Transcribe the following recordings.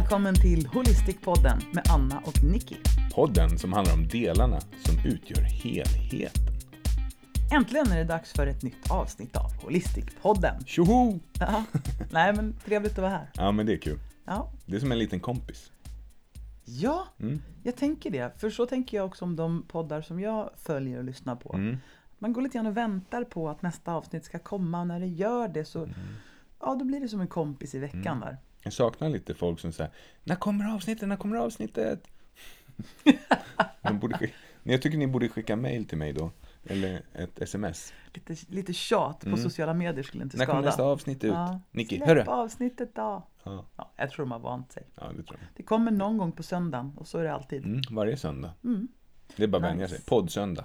Välkommen till Holistic-podden med Anna och Nicky. Podden som handlar om delarna som utgör helheten. Äntligen är det dags för ett nytt avsnitt av Holistic-podden. Tjoho! Ja. Nej, men trevligt att vara här. Ja, men det är kul. Ja. Det är som en liten kompis. ja, Mm. jag tänker det. För så tänker jag också om de poddar som jag följer och lyssnar på. Mm. Man går lite grann och väntar på att nästa avsnitt ska komma och när det gör det så Ja, då blir det som en kompis i veckan där. Jag saknar lite folk som säger När kommer avsnittet? När kommer avsnittet? De borde jag tycker ni borde skicka mail till mig då. Eller ett sms. Lite, lite tjat på Mm. sociala medier skulle inte När skada. kommer nästa avsnitt ut? Ja. Nicky, Släpp hörru! avsnittet då. Ja, Ja, jag tror de har vant sig. ja, det tror jag. Det kommer någon gång på söndagen och så är det alltid. Mm, varje söndag. Mm. Det är bara att Nice. vänja sig. Poddsöndag.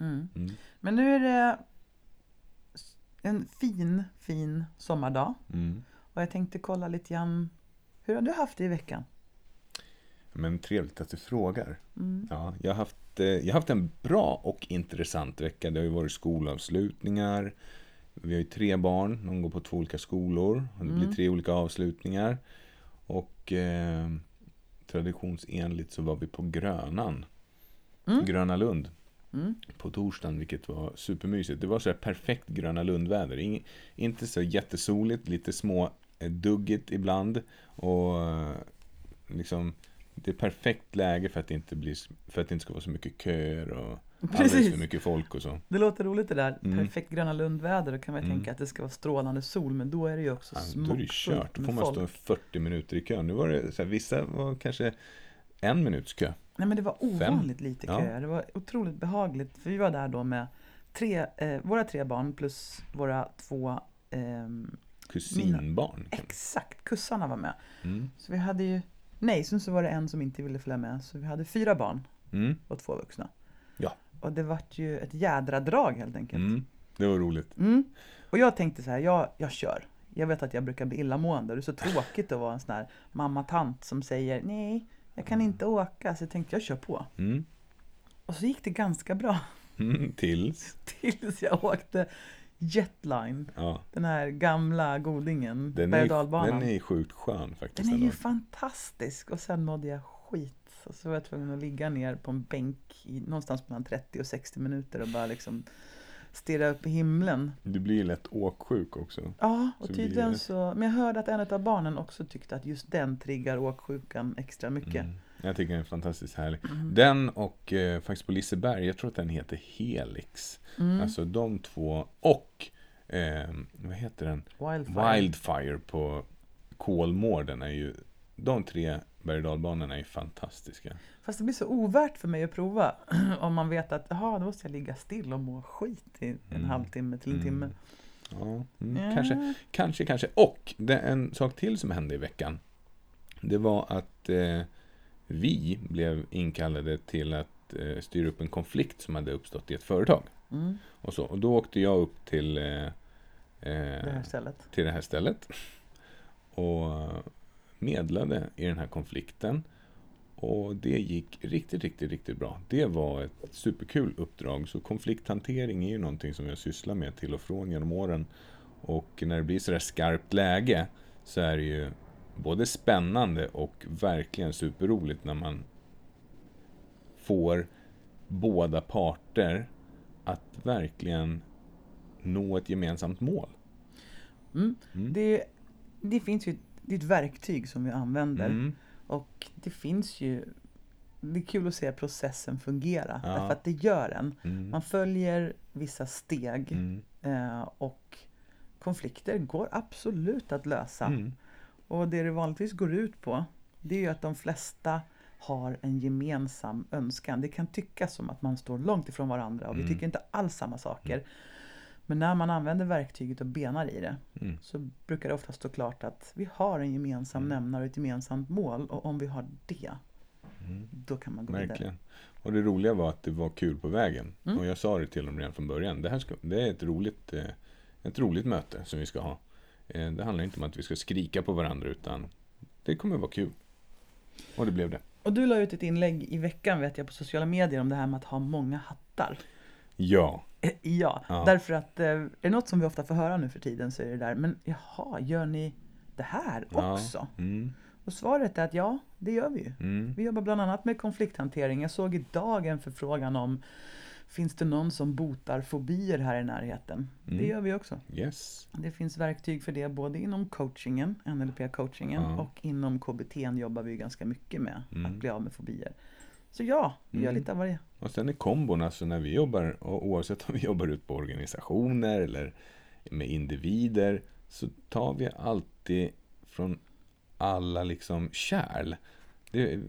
Mm. Mm. Men nu är det en fin, fin sommardag. Mm. Och jag tänkte kolla lite grann. Hur har du haft det i veckan? Men trevligt att du frågar. Mm. Ja, jag, har haft, eh, jag har haft en bra och intressant vecka. Det har ju varit skolavslutningar. Vi har ju tre barn, de går på två olika skolor. Och det blir Mm. tre olika avslutningar. Och eh, traditionsenligt så var vi på Grönan. Mm. Gröna Lund. Mm. På torsdagen, vilket var supermysigt. Det var så här perfekt Gröna Lund-väder. Inte så jättesoligt, lite små eh, duggigt ibland. Och eh, liksom, det är perfekt läge för att, det inte blir, för att det inte ska vara så mycket köer och alldeles för mycket folk och så. Det låter roligt det där. Mm. Perfekt Gröna Lund-väder. Då kan man Mm. tänka att det ska vara strålande sol. Men då är det ju också Ja, då är det smockfullt kört. Då får man stå 40 minuter i kön. Nu var det så här, vissa var kanske en minuts kö. Nej men det var ovanligt lite Ja. köer. Det var otroligt behagligt. För vi var där då med tre, eh, våra tre barn plus våra två ehm, Kusinbarn. Exakt, kussarna var med. Mm. Så vi hade ju, nej, sen så var det en som inte ville följa med. Så vi hade fyra barn Mm. och två vuxna. Ja. Och det vart ju ett jädra drag helt enkelt. Mm. Det var roligt. Mm. Och jag tänkte så här, jag, jag kör. Jag vet att jag brukar bli illamående det är så tråkigt att vara en sån här mamma-tant som säger nej, jag kan inte åka. Så jag tänkte jag kör på. Mm. Och så gick det ganska bra Mm. Tills. tills jag åkte Jetline. Ja. Den här gamla godingen, Den är, den är sjukt skön faktiskt. Den är ju ändå. fantastisk och sen mådde jag skit. Och så var jag tvungen att ligga ner på en bänk i någonstans mellan 30 och 60 minuter och bara liksom stirra upp i himlen. Du blir ju lätt åksjuk också. Ja, och Så tydligen blir så. Men jag hörde att en av barnen också tyckte att just den triggar åksjukan extra mycket. Mm. Jag tycker den är fantastiskt härlig. Mm. Den och eh, faktiskt på Liseberg, jag tror att den heter Helix. Mm. Alltså de två och eh, vad heter den? Wildfire. Wildfire på Kolmården är ju de tre berg är ju fantastiska. Fast det blir så ovärt för mig att prova. Om man vet att jaha, då måste jag ligga still och må skit i en Mm. halvtimme till en Mm. timme. Ja, mm, Ja. kanske, kanske, kanske. Och det, en sak till som hände i veckan. Det var att eh, vi blev inkallade till att eh, styra upp en konflikt som hade uppstått i ett företag. Mm. Och, så. och då åkte jag upp till, eh, Det här eh, stället. till det här stället och medlade i den här konflikten. Och det gick riktigt, riktigt, riktigt bra. Det var ett superkul uppdrag. Så konflikthantering är ju någonting som jag sysslar med till och från genom åren. Och när det blir sådär skarpt läge så är det ju både spännande och verkligen superroligt när man får båda parter att verkligen nå ett gemensamt mål. Mm. Mm. Det, det finns ju det är ett verktyg som vi använder. Mm. Och det finns ju det är kul att se processen fungera. Ja. Därför att det gör en. Mm. Man följer vissa steg Mm. eh, och konflikter går absolut att lösa. Mm. Och det det vanligtvis går ut på det är ju att de flesta har en gemensam önskan. Det kan tyckas som att man står långt ifrån varandra och vi Mm. tycker inte alls samma saker. Men när man använder verktyget och benar i det Mm. så brukar det ofta stå klart att vi har en gemensam Mm. nämnare och ett gemensamt mål och om vi har det, Mm. då kan man gå vidare. Verkligen. Och det roliga var att det var kul på vägen. Mm. Och jag sa det till dem redan från början. Det här ska, det är ett roligt, eh, ett roligt möte som vi ska ha. Eh, Det handlar inte om att vi ska skrika på varandra utan det kommer vara kul. Och det blev det. Och du la ut ett inlägg i veckan vet jag på sociala medier om det här med att ha många hattar. Ja. Eh, Ja, Ja. därför att eh, är det något som vi ofta får höra nu för tiden så är det där, men jaha, gör ni det här Ja. också? Mm. Och svaret är att ja, det gör vi ju. Mm. Vi jobbar bland annat med konflikthantering. Jag såg idag en förfrågan om Finns det någon som botar fobier här i närheten? Det Mm. gör vi också. Yes. Det finns verktyg för det både inom coachingen, NLP-coachingen Ja. och inom KBT jobbar vi ganska mycket med Mm. att bli av med fobier. Så ja, vi gör Mm. lite av varje. Och sen är kombon, alltså när vi jobbar, oavsett om vi jobbar ut på organisationer eller med individer, så tar vi alltid från alla liksom kärl. Det,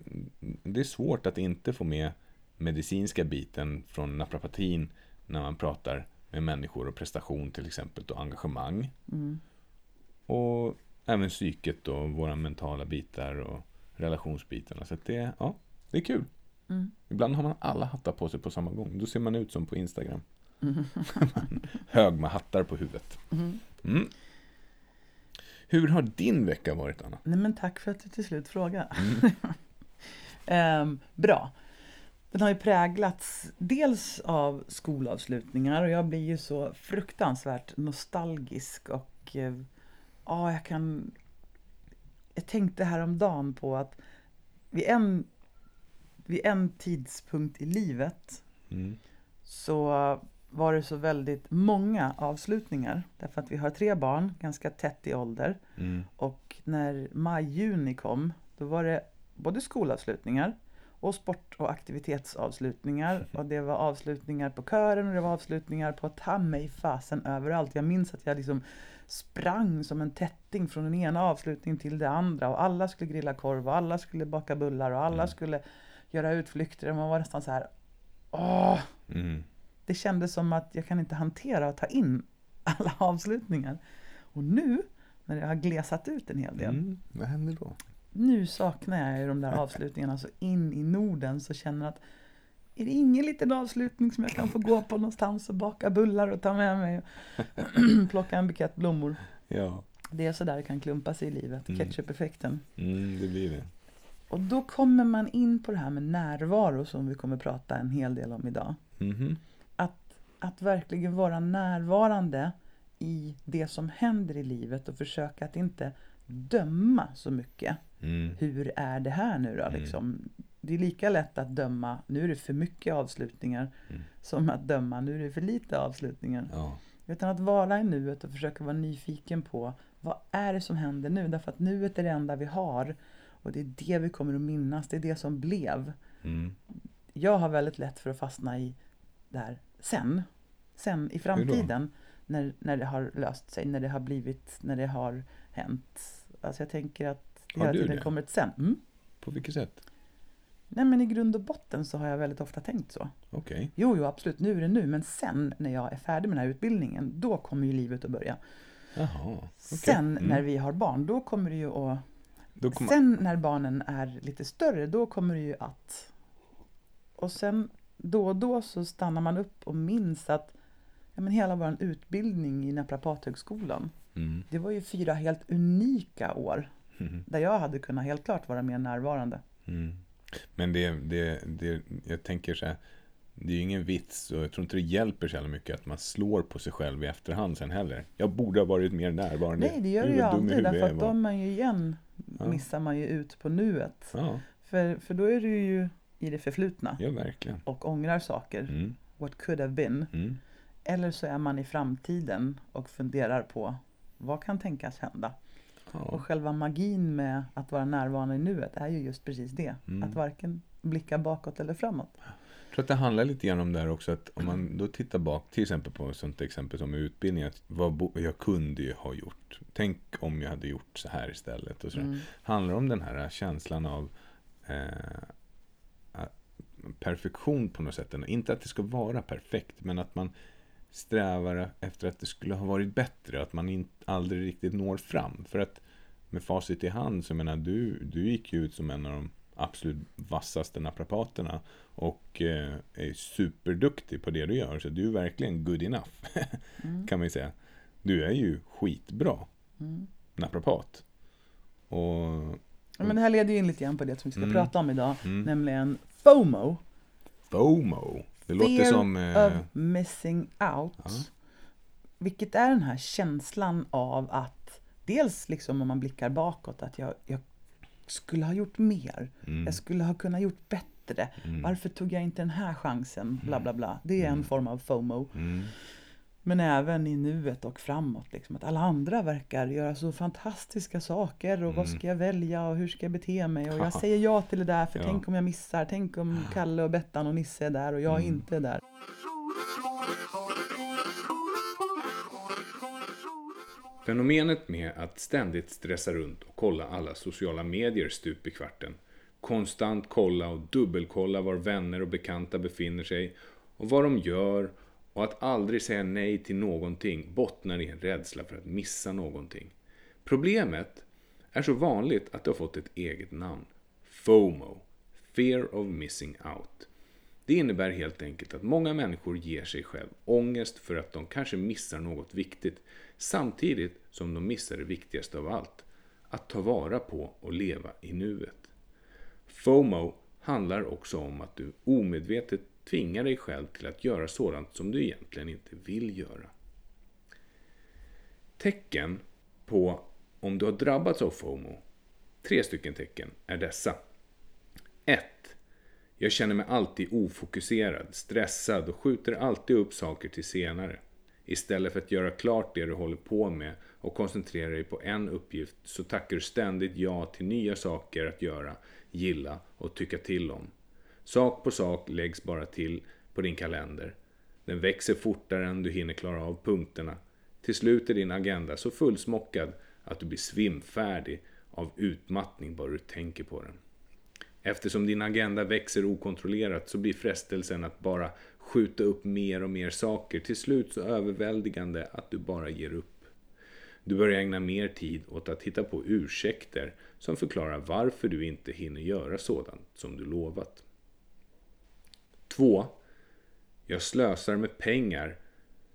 det är svårt att inte få med medicinska biten från naprapatin när man pratar med människor och prestation till exempel och engagemang. Mm. Och även psyket och våra mentala bitar och relationsbitarna. Så det, ja, det är kul. Mm. Ibland har man alla hattar på sig på samma gång. Då ser man ut som på Instagram. Mm. Hög med hattar på huvudet. Mm. Mm. Hur har din vecka varit, Anna? Nej men tack för att du till slut frågar. Mm. Ehm, bra. Den har ju präglats dels av skolavslutningar och jag blir ju så fruktansvärt nostalgisk och eh, ja, jag kan... Jag tänkte häromdagen på att vid en, vid en tidspunkt i livet Mm. så var det så väldigt många avslutningar. Därför att vi har tre barn, ganska tätt i ålder. Mm. Och när maj-juni kom, då var det både skolavslutningar och sport och aktivitetsavslutningar. Och det var avslutningar på kören och det var avslutningar på ta mig fasen överallt. Jag minns att jag liksom sprang som en tätting från den ena avslutningen till det andra. Och alla skulle grilla korv och alla skulle baka bullar och alla Mm. skulle göra utflykter. Man var nästan så här, åh! Mm. Det kändes som att jag kan inte hantera och ta in alla avslutningar. Och nu, när det har glesat ut en hel del, Mm. Vad händer då? Nu saknar jag ju de där avslutningarna så in i Norden så känner jag att är det ingen liten avslutning som jag kan få gå på någonstans och baka bullar och ta med mig och plocka en bukett blommor. Ja, Det är så där det kan klumpa sig i livet, Mm. ketchup-effekten. mm, det blir det. Och då kommer man in på det här med närvaro som vi kommer prata en hel del om idag. Mhm. att, att verkligen vara närvarande i det som händer i livet och försöka att inte döma så mycket. Mm. Hur är det här nu då? Mm. Liksom? Det är lika lätt att döma, nu är det för mycket avslutningar, Mm. som att döma, nu är det för lite avslutningar. Ja. Utan att vara i nuet och försöka vara nyfiken på vad är det som händer nu? Därför att nuet är det enda vi har. Och det är det vi kommer att minnas, det är det som blev Mm. jag har väldigt lätt för att fastna i det här sen. Sen i framtiden. När, när det har löst sig, när det har blivit, när det har hänt. Alltså jag tänker att det hela tiden det? kommer ett sen. Mm. På vilket sätt? Nej men i grund och botten så har jag väldigt ofta tänkt så. Okej. Jo, jo absolut, nu är det nu. Men sen när jag är färdig med den här utbildningen, då kommer ju livet att börja. Jaha. okej. Sen Mm. när vi har barn, då kommer det ju att kommer... Sen när barnen är lite större, då kommer det ju att... Och sen då och då så stannar man upp och minns att ja, men hela vår utbildning i Naprapathögskolan, Mm. det var ju fyra helt unika år Mhm. där jag hade kunnat helt klart vara mer närvarande. Mm. Men det, det, det, jag tänker så här, det är ju ingen vits och jag tror inte det hjälper så mycket att man slår på sig själv i efterhand sen heller. Jag borde ha varit mer närvarande. Nej, det gör Gud, ju aldrig, därför att är man ju igen, Ja. missar man ju ut på nuet. Ja, För, för då är du ju i det förflutna ja verkligen. och ångrar saker. Mm. What could have been. Mm. Eller så är man i framtiden och funderar på vad kan tänkas hända? Ja. Och själva magin med att vara närvarande i nuet är ju just precis det. Mm. Att varken blicka bakåt eller framåt. Jag tror att det handlar lite grann om det här också att om man då tittar bak till exempel på ett sånt exempel som utbildning. Att vad jag kunde ju ha gjort. Tänk om jag hade gjort så här istället. Och så Mm. handlar om den här känslan av eh, perfektion på något sätt. Inte att det ska vara perfekt, men att man strävar efter att det skulle ha varit bättre. Att man inte, aldrig riktigt når fram. För att med facit i hand, så menar, du, du gick ju ut som en av de absolut vassaste naprapaterna och eh, är superduktig på det du gör. Så du är verkligen good enough, Mm. kan man ju säga. Du är ju skitbra Mm. naprapat. Och Ja, Men det här leder ju in lite grann på det som vi ska Mm. prata om idag. mm, Nämligen FOMO. FOMO. Det låter Fear som... Eh, of missing out. Ja. Vilket är den här känslan av att dels liksom om man blickar bakåt att jag, jag skulle ha gjort mer. Mm. Jag skulle ha kunnat gjort bättre. Varför tog jag inte den här chansen? Bla bla bla. Det är en form av FOMO. Mm. Men även i nuet och framåt. Liksom, att alla andra verkar göra så fantastiska saker. Och vad ska jag välja och hur ska jag bete mig? Och jag säger ja till det där för Ja. tänk om jag missar. Tänk om Kalle och Bettan och Nisse är där och jag inte är där. Fenomenet med att ständigt stressa runt och kolla alla sociala medier stup i kvarten. Konstant kolla och dubbelkolla var vänner och bekanta befinner sig och vad de gör och att aldrig säga nej till någonting bottnar i en rädsla för att missa någonting. Problemet är så vanligt att det har fått ett eget namn. FOMO. Fear of missing out. Det innebär helt enkelt att många människor ger sig själv ångest för att de kanske missar något viktigt samtidigt som de missar det viktigaste av allt. Att ta vara på och leva i nuet. FOMO handlar också om att du omedvetet tvingar dig själv till att göra sådant som du egentligen inte vill göra. Tecken på om du har drabbats av FOMO, tre stycken tecken, är dessa. 1. Jag känner mig alltid ofokuserad, stressad och skjuter alltid upp saker till senare. Istället för att göra klart det du håller på med och koncentrera dig på en uppgift så tackar du ständigt ja till nya saker att göra, gilla och tycka till om. Sak på sak läggs bara till på din kalender. Den växer fortare än du hinner klara av punkterna. Till slut är din agenda så fullsmockad att du blir svimfärdig av utmattning bara du tänker på den. Eftersom din agenda växer okontrollerat så blir frestelsen att bara skjuta upp mer och mer saker till slut så överväldigande att du bara ger upp. Du börjar ägna mer tid åt att hitta på ursäkter som förklarar varför du inte hinner göra sådant som du lovat. 2. Jag slösar med pengar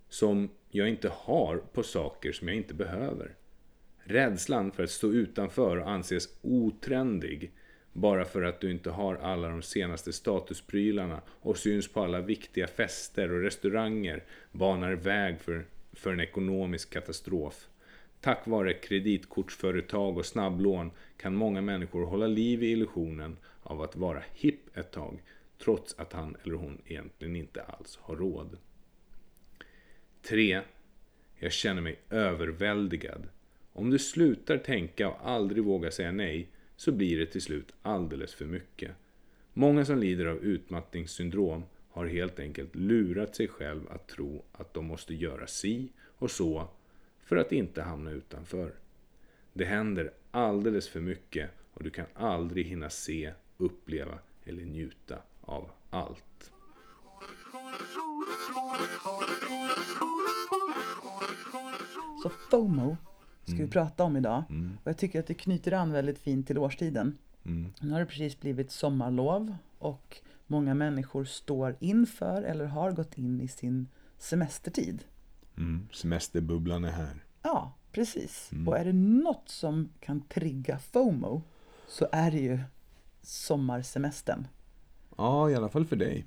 som jag inte har på saker som jag inte behöver. Rädslan för att stå utanför och anses otrendig bara för att du inte har alla de senaste statusprylarna och syns på alla viktiga fester och restauranger banar väg för, för en ekonomisk katastrof. Tack vare kreditkortsföretag och snabblån kan många människor hålla liv i illusionen av att vara hipp ett tag trots att han eller hon egentligen inte alls har råd. 3. Jag känner mig överväldigad. Om du slutar tänka och aldrig vågar säga nej så blir det till slut alldeles för mycket. Många som lider av utmattningssyndrom har helt enkelt lurat sig själv att tro att de måste göra si och så för att inte hamna utanför. Det händer alldeles för mycket och du kan aldrig hinna se, uppleva eller njuta av allt. Så FOMO ska vi prata om idag. Och jag tycker att det knyter an väldigt fint till årstiden. Nu har det precis blivit sommarlov och många människor står inför eller har gått in i sin semestertid. Mm. Semesterbubblan är här. Ja, precis. Och är det något som kan trigga FOMO så är det ju sommarsemestern. Ja, i alla fall för dig.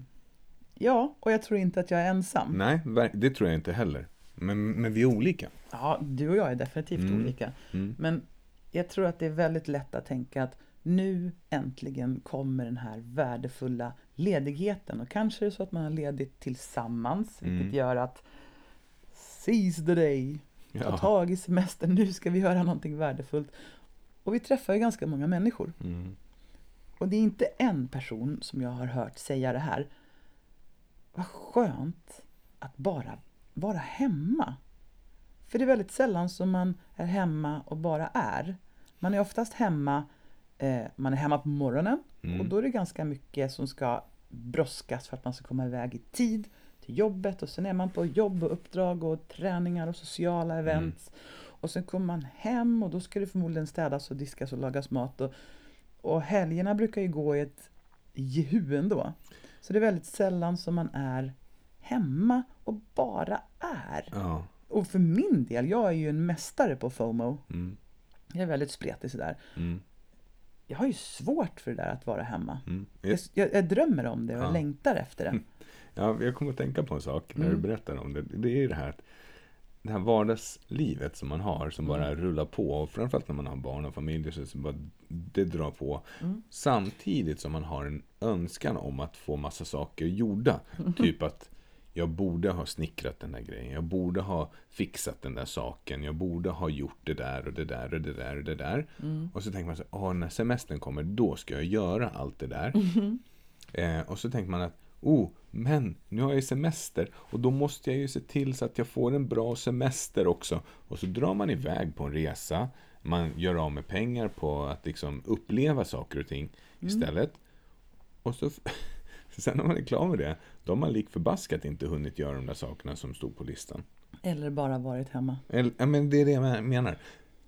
Ja, och jag tror inte att jag är ensam. Nej, det tror jag inte heller. Men, men vi är olika. Ja, du och jag är definitivt olika. Men jag tror att det är väldigt lätt att tänka att nu äntligen kommer den här värdefulla ledigheten. Och kanske är det så att man har ledigt tillsammans, vilket gör att seize the day, ta Ja. tag i semestern, nu ska vi göra någonting värdefullt. Och vi träffar ju ganska många människor. Mm. Och det är inte en person som jag har hört säga det här. Vad skönt att bara vara hemma. För det är väldigt sällan som man är hemma och bara är. Man är oftast hemma, eh, man är hemma på morgonen och då är det ganska mycket som ska brådskas för att man ska komma iväg i tid till jobbet och sen är man på jobb och uppdrag och träningar och sociala events. Och sen kommer man hem och då ska det förmodligen städas och diskas och lagas mat. Och, och helgerna brukar ju gå i ett jehu ändå. Så det är väldigt sällan som man är hemma och bara är. Ja. Och för min del, jag är ju en mästare på FOMO. Mm. Jag är väldigt spretig sådär. Mm. Jag har ju svårt för det där att vara hemma. Mm. Jag, jag, jag drömmer om det och Ja. längtar efter det. Ja, jag kommer att tänka på en sak när du Mm. berättar om det. Det är ju det här att det här vardagslivet som man har, som bara Mm. rullar på, och framförallt när man har barn och familj, så, så bara, det drar på. Mm. Samtidigt som man har en önskan om att få massa saker gjorda. Typ att jag borde ha snickrat den där grejen, jag borde ha fixat den där saken, jag borde ha gjort det där och det där och det där och det där. Mm. Och så tänker man så "Åh, när semestern kommer, då ska jag göra allt det där. Mm. Eh, och så tänker man att, oh, men nu har jag ju semester och då måste jag ju se till så att jag får en bra semester också. Och så drar man iväg på en resa, man gör av med pengar på att liksom uppleva saker och ting istället. Och så, sen när man är klar med det, då har man lik förbaskat inte hunnit göra de där sakerna som stod på listan. Eller bara varit hemma. Eller, ja, men det är det jag menar.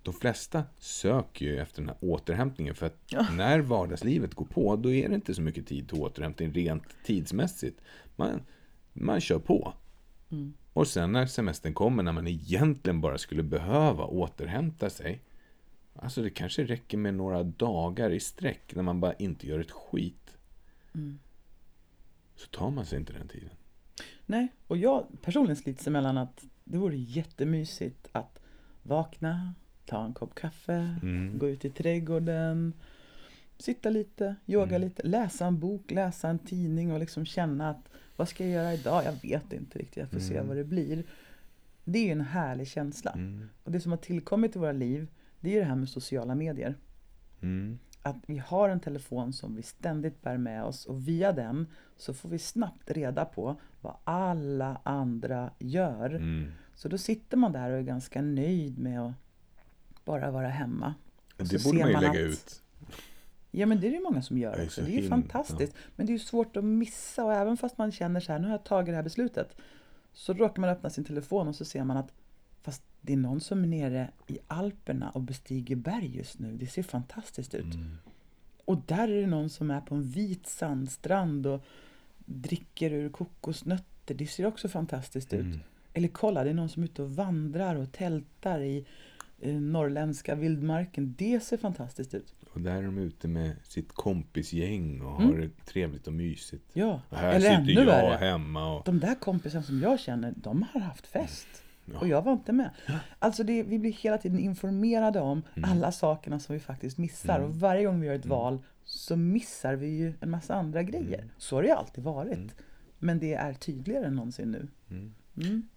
De flesta söker ju efter den här återhämtningen för att Ja. när vardagslivet går på då är det inte så mycket tid till återhämtning rent tidsmässigt. Man, man kör på. Mm. Och sen när semestern kommer när man egentligen bara skulle behöva återhämta sig. Alltså det kanske räcker med några dagar i sträck när man bara inte gör ett skit. Mm. Så tar man sig inte den tiden. Nej, och jag personligen slits emellan att det vore jättemysigt att vakna, ta en kopp kaffe, Mm. gå ut i trädgården, sitta lite, yoga Mm. lite, läsa en bok, läsa en tidning och liksom känna att vad ska jag göra idag? Jag vet inte riktigt, jag får se Mm. vad det blir. Det är ju en härlig känsla. Mm. Och det som har tillkommit i våra liv, det är ju det här med sociala medier. Mm. Att vi har en telefon som vi ständigt bär med oss och via den så får vi snabbt reda på vad alla andra gör. Mm. Så då sitter man där och är ganska nöjd med att bara vara hemma. Och Det borde man ju man lägga att- ut. Ja men det är det många som gör också. så Det är ju fantastiskt. Men det är ju svårt att missa och även fast man känner så här, nu har jag tagit det här beslutet. Så råkar man öppna sin telefon och så ser man att fast det är någon som är nere i Alperna och bestiger berg just nu. Det ser fantastiskt ut. Mm. Och där är det någon som är på en vit sandstrand och dricker ur kokosnötter. Det ser också fantastiskt ut. Mm. Eller kolla, det är någon som är ute och vandrar och tältar i norrländska vildmarken. Det ser fantastiskt ut. Och där är de ute med sitt kompisgäng och Mm. har det trevligt och mysigt. Ja, Och här eller sitter ännu jag värre. hemma och... De där kompisarna som jag känner, de har haft fest. Ja. Och jag var inte med. Alltså det, vi blir hela tiden informerade om Mm. alla sakerna som vi faktiskt missar. Mm. Och varje gång vi gör ett Mm. val så missar vi ju en massa andra grejer. Mm. Så har det ju alltid varit. Mm. Men det är tydligare än någonsin nu.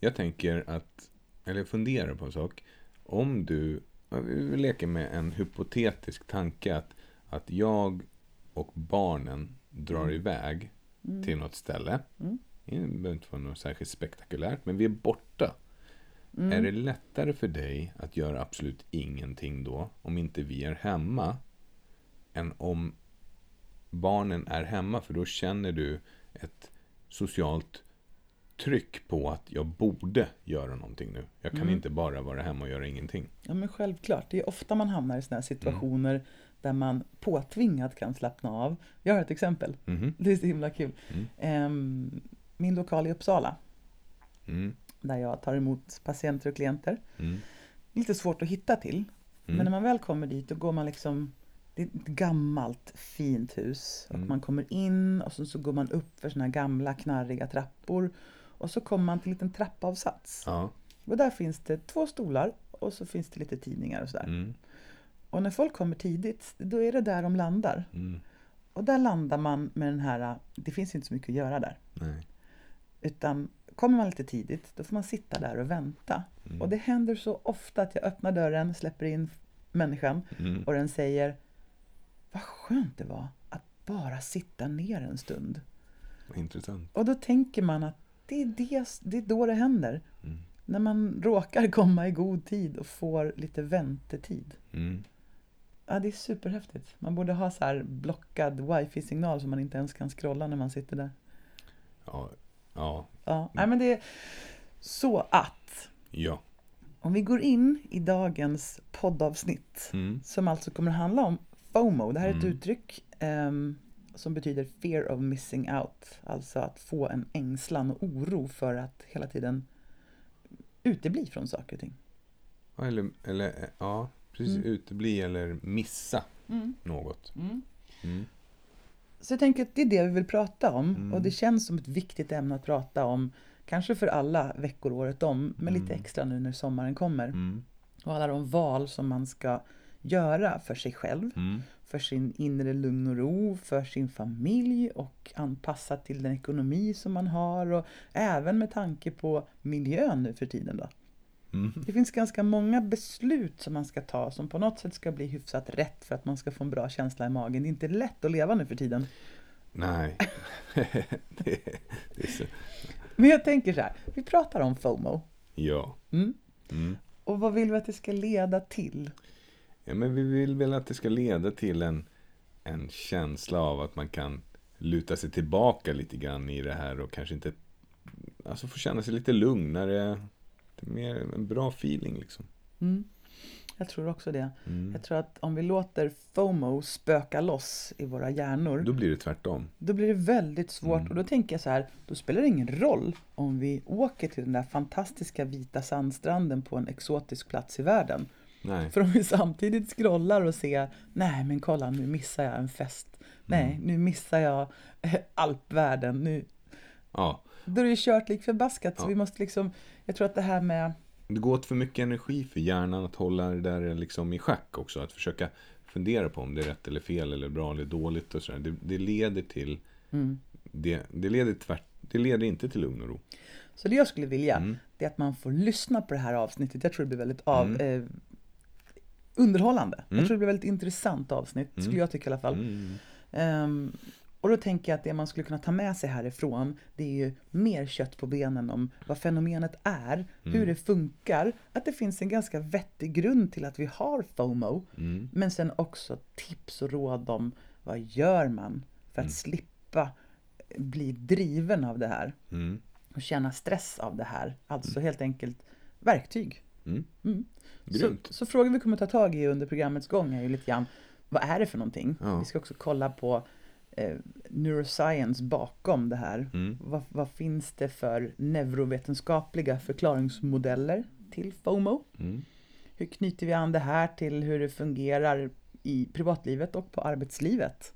Jag tänker att, eller funderar på en sak. Om du, vi leker med en hypotetisk tanke att, att jag och barnen drar Mm. iväg Mm. till något ställe. Mm. Det behöver inte vara något särskilt spektakulärt, men vi är borta. Mm. Är det lättare för dig att göra absolut ingenting då, om inte vi är hemma, än om barnen är hemma? För då känner du ett socialt tryck på att jag borde göra någonting nu. Jag kan Mm. inte bara vara hemma och göra ingenting. Ja men självklart, det är ofta man hamnar i sådana här situationer där man påtvingat kan slappna av. Jag har ett exempel, Mhm. det är så himla kul. Mm. Ehm, min lokal i Uppsala, Mm. där jag tar emot patienter och klienter. Mm. Lite svårt att hitta till, men när Mm. man väl kommer dit då går man liksom det är ett gammalt fint hus och Mm. man kommer in och så, så går man upp för såna här gamla knarriga trappor och så kommer man till en liten trappavsats. Ja. Och där finns det två stolar och så finns det lite tidningar och sådär. Mm. Och när folk kommer tidigt, då är det där de landar. Mm. Och där landar man med den här, det finns inte så mycket att göra där. Nej. Utan kommer man lite tidigt, då får man sitta där och vänta. Mm. Och det händer så ofta att jag öppnar dörren, släpper in människan Mm. och den säger Vad skönt det var att bara sitta ner en stund. Intressant. Och då tänker man att det är, det, det är då det händer. Mm. När man råkar komma i god tid och får lite väntetid. Mm. Ja, det är superhäftigt. Man borde ha så här blockad wifi-signal så man inte ens kan scrolla när man sitter där. Ja. Ja. Ja, nej, men det är så att Ja. om vi går in i dagens poddavsnitt Mm. som alltså kommer att handla om FOMO. Det här är ett Mm. uttryck ehm, som betyder fear of missing out. Alltså att få en ängslan och oro för att hela tiden utebli från saker och ting. Ja, Eller, eller eh, ja, precis. Mm. Utebli eller missa något. Mm. Så jag tänker att det är det vi vill prata om Mm. och det känns som ett viktigt ämne att prata om kanske för alla veckor året om, men lite Mm. extra nu när sommaren kommer. Mm. Och alla de val som man ska göra för sig själv, Mm. för sin inre lugn och ro, för sin familj och anpassat till den ekonomi som man har och även med tanke på miljön nu för tiden då. Mm. Det finns ganska många beslut som man ska ta som på något sätt ska bli hyfsat rätt för att man ska få en bra känsla i magen. Det är inte lätt att leva nu för tiden. Nej. det, det är så. Men jag tänker så här, vi pratar om FOMO. Ja. Mm. Mm. Och vad vill vi att det ska leda till? Ja. Men vi vill väl att det ska leda till en, en känsla av att man kan luta sig tillbaka lite grann i det här och kanske inte... Alltså få känna sig lite lugnare. Det är mer en bra feeling liksom. Mm. Jag tror också det. Mm. Jag tror att om vi låter FOMO spöka loss i våra hjärnor, Då blir det tvärtom. då blir det väldigt svårt. Mm. Och då tänker jag så här, då spelar det ingen roll om vi åker till den där fantastiska vita sandstranden på en exotisk plats i världen. Nej. För om vi samtidigt scrollar och ser, nej men kolla nu missar jag en fest. Nej, Mm. nu missar jag eh, alpvärlden. Nu, Ja. då är det kört lik förbaskat. Så Ja. vi måste liksom, jag tror att det här med Det går åt för mycket energi för hjärnan att hålla det där liksom i schack också. Att försöka fundera på om det är rätt eller fel eller bra eller dåligt och sådär. Det, det leder till... Mm. Det, det, leder tvärt, det leder inte till lugn och ro. Så det jag skulle vilja, Mm. det är att man får lyssna på det här avsnittet. Jag tror det blir väldigt av, Mm. eh, underhållande. Jag Mm. tror det blir väldigt intressant avsnitt, skulle jag tycka i alla fall. Mm. Ehm, och då tänker jag att det man skulle kunna ta med sig härifrån, det är ju mer kött på benen om vad fenomenet är, hur Mm. det funkar, att det finns en ganska vettig grund till att vi har FOMO, Mm. men sen också tips och råd om vad gör man för att Mm. slippa bli driven av det här Mm. och känna stress av det här. Alltså helt enkelt verktyg. Mm. Mm. Så, Grymt. så frågan vi kommer ta tag i under programmets gång är ju lite grann, vad är det för någonting? Ja. Vi ska också kolla på eh, neuroscience bakom det här. Mm. Vad, vad finns det för neurovetenskapliga förklaringsmodeller till FOMO? Mm. Hur knyter vi an det här till hur det fungerar i privatlivet och på arbetslivet?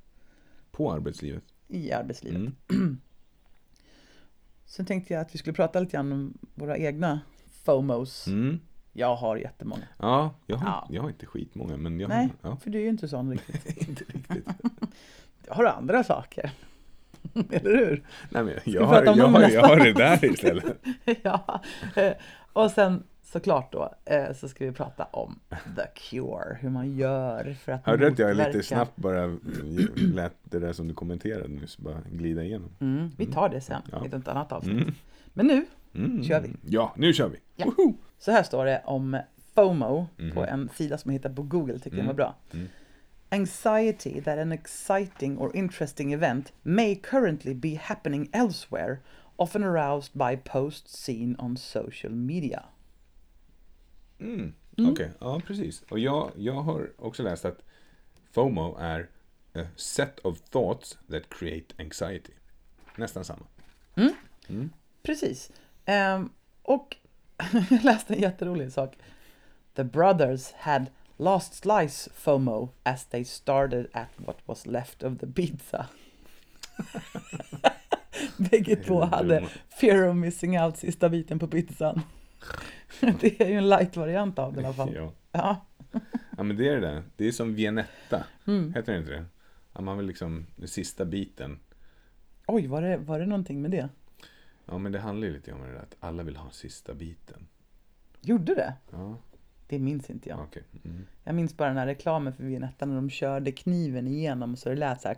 På arbetslivet. I arbetslivet. Mm. Sen tänkte jag att vi skulle prata lite grann om våra egna FOMOs. Mm. Jag har jättemånga. Ja, jag har, Ja. jag har inte skitmånga, men jag Nej, har... Ja. för du är ju inte sån riktigt. inte riktigt. Har andra saker. Eller hur? Nej, men jag, har, jag, har, jag har det där istället. ja. eh, Och sen såklart då eh, så ska vi prata om The Cure. Hur man gör för att Hörde du att jag motverka- lite snabbt bara lät det där som du kommenterade nyss bara glida igenom? Mm, vi tar det sen Ja. i ett annat avsnitt. Mm. Men nu, Mm. Kör vi. Ja, nu kör vi. Ja. Så här står det om FOMO Mhm. på en sida som jag hittade på Google, tycker jag Mm. var bra. Mm. Anxiety that an exciting or interesting event may currently be happening elsewhere, often aroused by posts seen on social media. Mm. Mm. Okej, ja precis. Och jag, jag har också läst att FOMO är a set of thoughts that create anxiety. Nästan samma. Mm. Precis. Ehm, och jag läste en jätterolig sak. The brothers had lost slice FOMO as they started at what was left of the pizza. Bägge två hade fear of missing out sista biten på pizzan. Det är ju en light-variant av det i alla fall. Ja. Ja. ja, men det är det där. Det är som Viennetta. Mm. Heter det inte det? Ja, man vill liksom, den sista biten. Oj, var det, var det någonting med det? Ja, men det handlar ju lite om det där att alla vill ha sista biten. Gjorde det? Ja, Det minns inte jag. okej. Mm. Jag minns bara den här reklamen för Viennetta när de körde kniven igenom så det lät så här.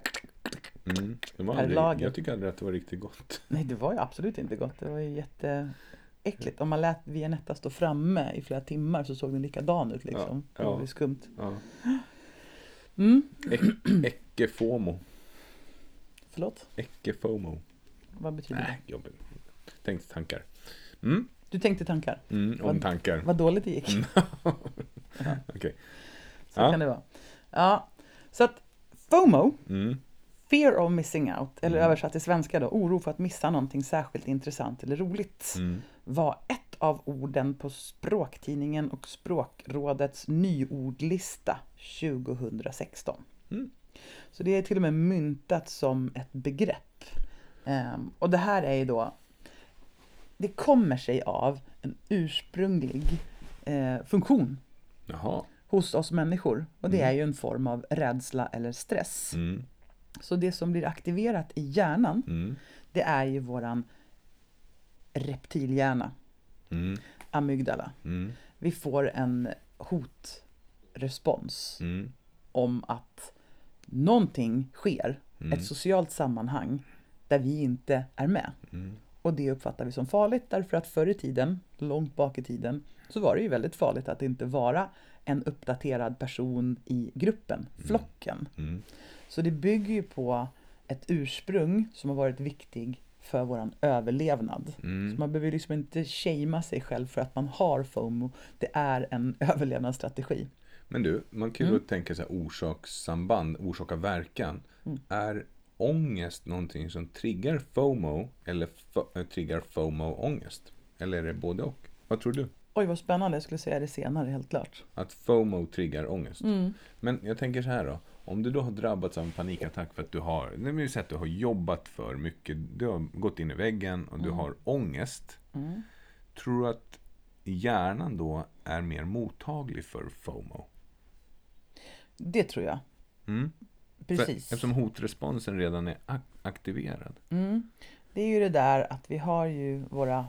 Mm. Det var aldrig, lager. jag tycker aldrig att det var riktigt gott. Nej, det var ju absolut inte gott. Det var ju jätteäckligt. Om man lät Viennetta stå framme i flera timmar så såg den likadan ut liksom. Ja, Det var ja. ju skumt. Ja. Mm, Äcke-FOMO. förlåt, Äcke-FOMO. vad betyder Nej, jobbigt. Tänkte tankar. Mm. Du tänkte tankar. Mm, om Vad- tankar. Vad dåligt det gick. Okej. Så Ja. kan det vara. Ja, så att FOMO, Mm. Fear of missing out, eller Mm. översatt till svenska då, oro för att missa någonting särskilt intressant eller roligt, Mm. var ett av orden på Språktidningen och Språkrådets nyordlista 2016. Mm. Så det är till och med myntat som ett begrepp. Ehm, och det här är ju då det kommer sig av en ursprunglig eh, funktion Jaha. hos oss människor. Och det är ju en form av rädsla eller stress. Mm. Så det som blir aktiverat i hjärnan, Mm. det är ju våran reptilhjärna, Mm. amygdala. Mm. Vi får en hotrespons Mm. om att någonting sker, Mm. ett socialt sammanhang där vi inte är med. Mm. Och det uppfattar vi som farligt därför att förr i tiden, långt bak i tiden, så var det ju väldigt farligt att inte vara en uppdaterad person i gruppen, flocken. Mm. Så det bygger ju på ett ursprung som har varit viktig för våran överlevnad. Mm. Så man behöver liksom inte shamea sig själv för att man har FOMO. Det är en överlevnadsstrategi. Men du, man kan ju Mm. tänka sig orsakssamband, orsak och verkan. Mm. Är ångest någonting som triggar FOMO eller fo- äh, triggar FOMO ångest? Eller är det både och? Vad tror du? Oj vad spännande, jag skulle säga det senare helt klart. Att FOMO triggar ångest? Mm. Men jag tänker så här då. Om du då har drabbats av en panikattack för att du har, säga att du har jobbat för mycket, du har gått in i väggen och du har ångest. Mm. Tror du att hjärnan då är mer mottaglig för FOMO? Det tror jag. Mm. Precis. För, eftersom hotresponsen redan är ak- aktiverad. Mm. Det är ju det där att vi har ju våra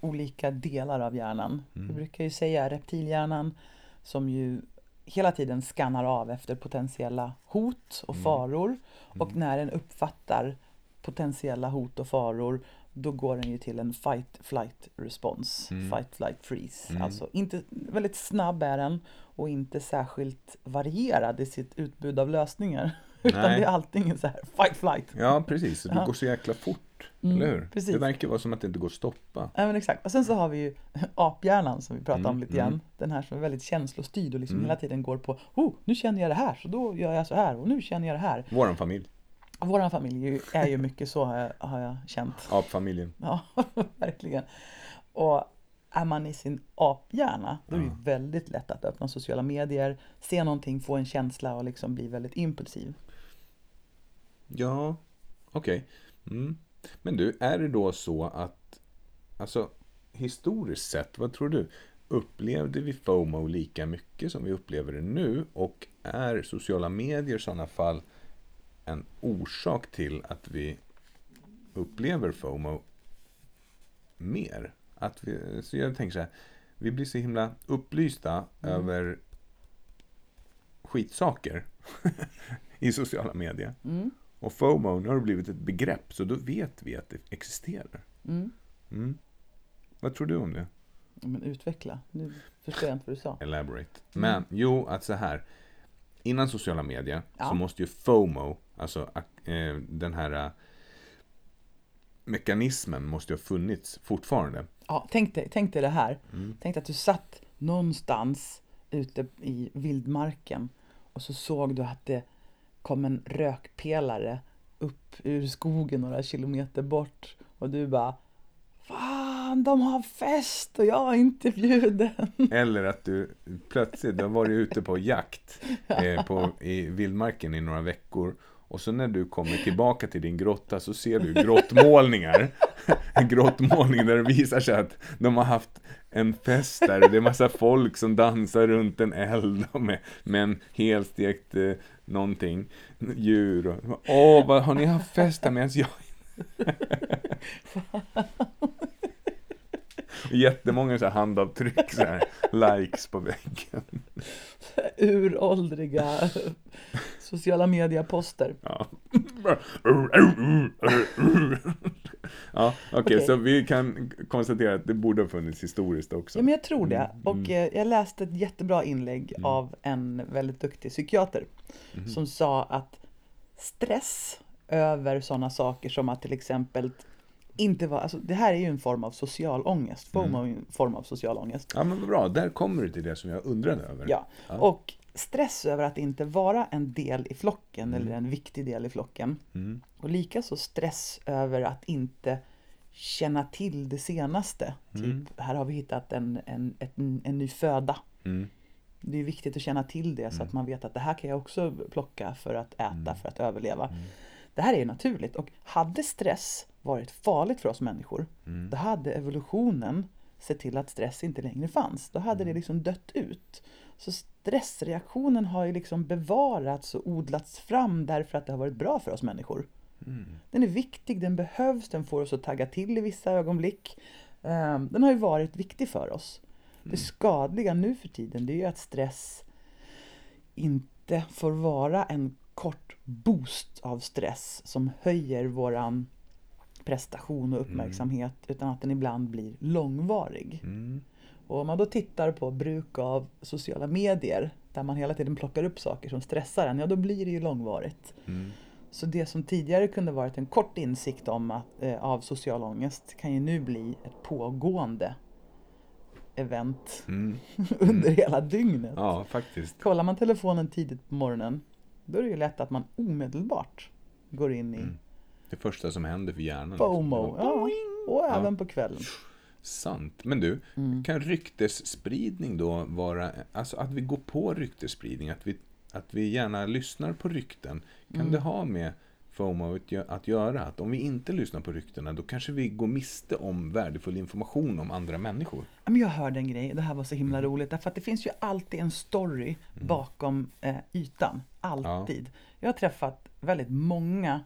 olika delar av hjärnan. Mm. Vi brukar ju säga reptilhjärnan som ju hela tiden skannar av efter potentiella hot och Mm. faror. Och när den uppfattar potentiella hot och faror då går den ju till en fight flight respons. Mm. Fight flight freeze. Mm. Alltså inte, väldigt snabb är den och inte särskilt varierad i sitt utbud av lösningar. Utan Nej. det är alltid så här fight flight. Ja, precis. Det Ja. går så jäkla fort. Mm, eller hur? precis. Det verkar vara som att det inte går att stoppa. Ja men exakt. Och sen så har vi ju aphjärnan som vi pratade Mm, om lite grann. mm. Den här som är väldigt känslostyrd och liksom Mm. hela tiden går på oh, nu känner jag det här så då gör jag så här och nu känner jag det här. Våran familj. Vår familj är ju- är ju mycket så har jag, har jag känt. Apfamiljen. Ja, verkligen. Och är man i sin aphjärna då är det väldigt lätt att öppna sociala medier, se någonting, få en känsla och liksom bli väldigt impulsiv. Ja, okej. Mm. Men du, är det då så att, alltså historiskt sett, vad tror du? Upplevde vi FOMO lika mycket som vi upplever det nu? Och är sociala medier i sådana fall en orsak till att vi upplever FOMO mer? Att vi, så jag tänker så här, vi blir så himla upplysta över skitsaker i sociala medier. Mm. Och FOMO, nu har det blivit ett begrepp, så då vet vi att det existerar. Mm. Mm. Vad tror du om det? Men utveckla, nu förstår jag inte vad du sa. Elaborate. Men jo, att så här. Innan sociala medier Ja. så måste ju FOMO, alltså eh, den här eh, mekanismen måste ju ha funnits fortfarande. Ja, tänk dig, tänk dig det här. Mm. Tänk dig att du satt någonstans ute i vildmarken och så såg du att det kom en rökpelare upp ur skogen några kilometer bort och du bara Fan, de har fest och jag är inte bjuden. Eller att du plötsligt, du har varit ute på jakt eh, på, i vildmarken i några veckor. Och så när du kommer tillbaka till din grotta så ser du grottmålningar. En grottmålning där det visar sig att de har haft en fest där. och Det är massa folk som dansar runt en eld med, med en helstekt eh, någonting, djur. Och, Åh, vad har ni haft fest där medan jag Jättemånga så här handavtryck, så här, likes på väggen. Uråldriga sociala medieposter. Ja, ja okej, Okej. så vi kan konstatera att det borde ha funnits historiskt också. Ja, men jag tror det. Mm, Och eh, jag läste ett jättebra inlägg av en väldigt duktig psykiater Mhm. som sa att stress över sådana saker som att till exempel inte vara, alltså det här är ju en form av social ångest. FOMO är ju en form av social ångest. Ja, men vad bra. Där kommer du till det som jag undrade över. Ja, Ja. och stress över att inte vara en del i flocken eller en viktig del i flocken. Mm. Och likaså stress över att inte känna till det senaste. Mm. Typ, här har vi hittat en, en, ett, en ny föda. Mm. Det är viktigt att känna till det så att man vet att det här kan jag också plocka för att äta, Mm. för att överleva. Det här är ju naturligt och hade stress varit farligt för oss människor. Mm. Då hade evolutionen sett till att stress inte längre fanns. Då hade det liksom dött ut. Så stressreaktionen har ju liksom bevarats och odlats fram därför att det har varit bra för oss människor. Mm. Den är viktig, den behövs, den får oss att tagga till i vissa ögonblick. Eh, Den har ju varit viktig för oss. Det skadliga nu för tiden det är ju att stress inte får vara en kort boost av stress som höjer våran prestation och uppmärksamhet utan att den ibland blir långvarig. Mm. Och om man då tittar på bruk av sociala medier där man hela tiden plockar upp saker som stressar en, ja då blir det ju långvarigt. Mm. Så det som tidigare kunde varit en kort insikt om att, eh, av social ångest kan ju nu bli ett pågående event Mm. under hela dygnet. Ja, faktiskt. Kollar man telefonen tidigt på morgonen då är det ju lätt att man omedelbart går in i Mm. Det första som händer för hjärnan. FOMO. liksom. Ja, och Ja. även på kvällen. Sant. Men du, Mm. kan ryktesspridning då vara, alltså att vi går på ryktesspridning, att vi, att vi gärna lyssnar på rykten, kan Mm. det ha med FOMO att gö- att göra? Att om vi inte lyssnar på ryktena, då kanske vi går miste om värdefull information om andra människor. Ja, Men jag hörde en grej, det här var så himla roligt, därför att det finns ju alltid en story bakom eh, ytan. Alltid. Jag har träffat väldigt många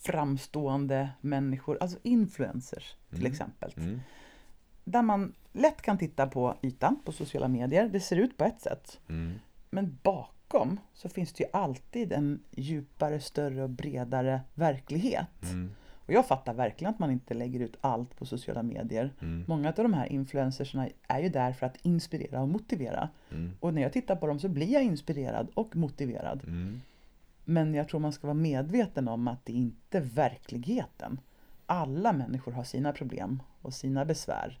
framstående människor, alltså influencers till exempel. Mm. Där man lätt kan titta på ytan på sociala medier, det ser ut på ett sätt. Mm. Men bakom så finns det ju alltid en djupare, större och bredare verklighet. Mm. Och jag fattar verkligen att man inte lägger ut allt på sociala medier. Mm. Många av de här influencersna är ju där för att inspirera och motivera. Mm. Och när jag tittar på dem så blir jag inspirerad och motiverad. Mm. Men jag tror man ska vara medveten om att det inte är verkligheten. Alla människor har sina problem och sina besvär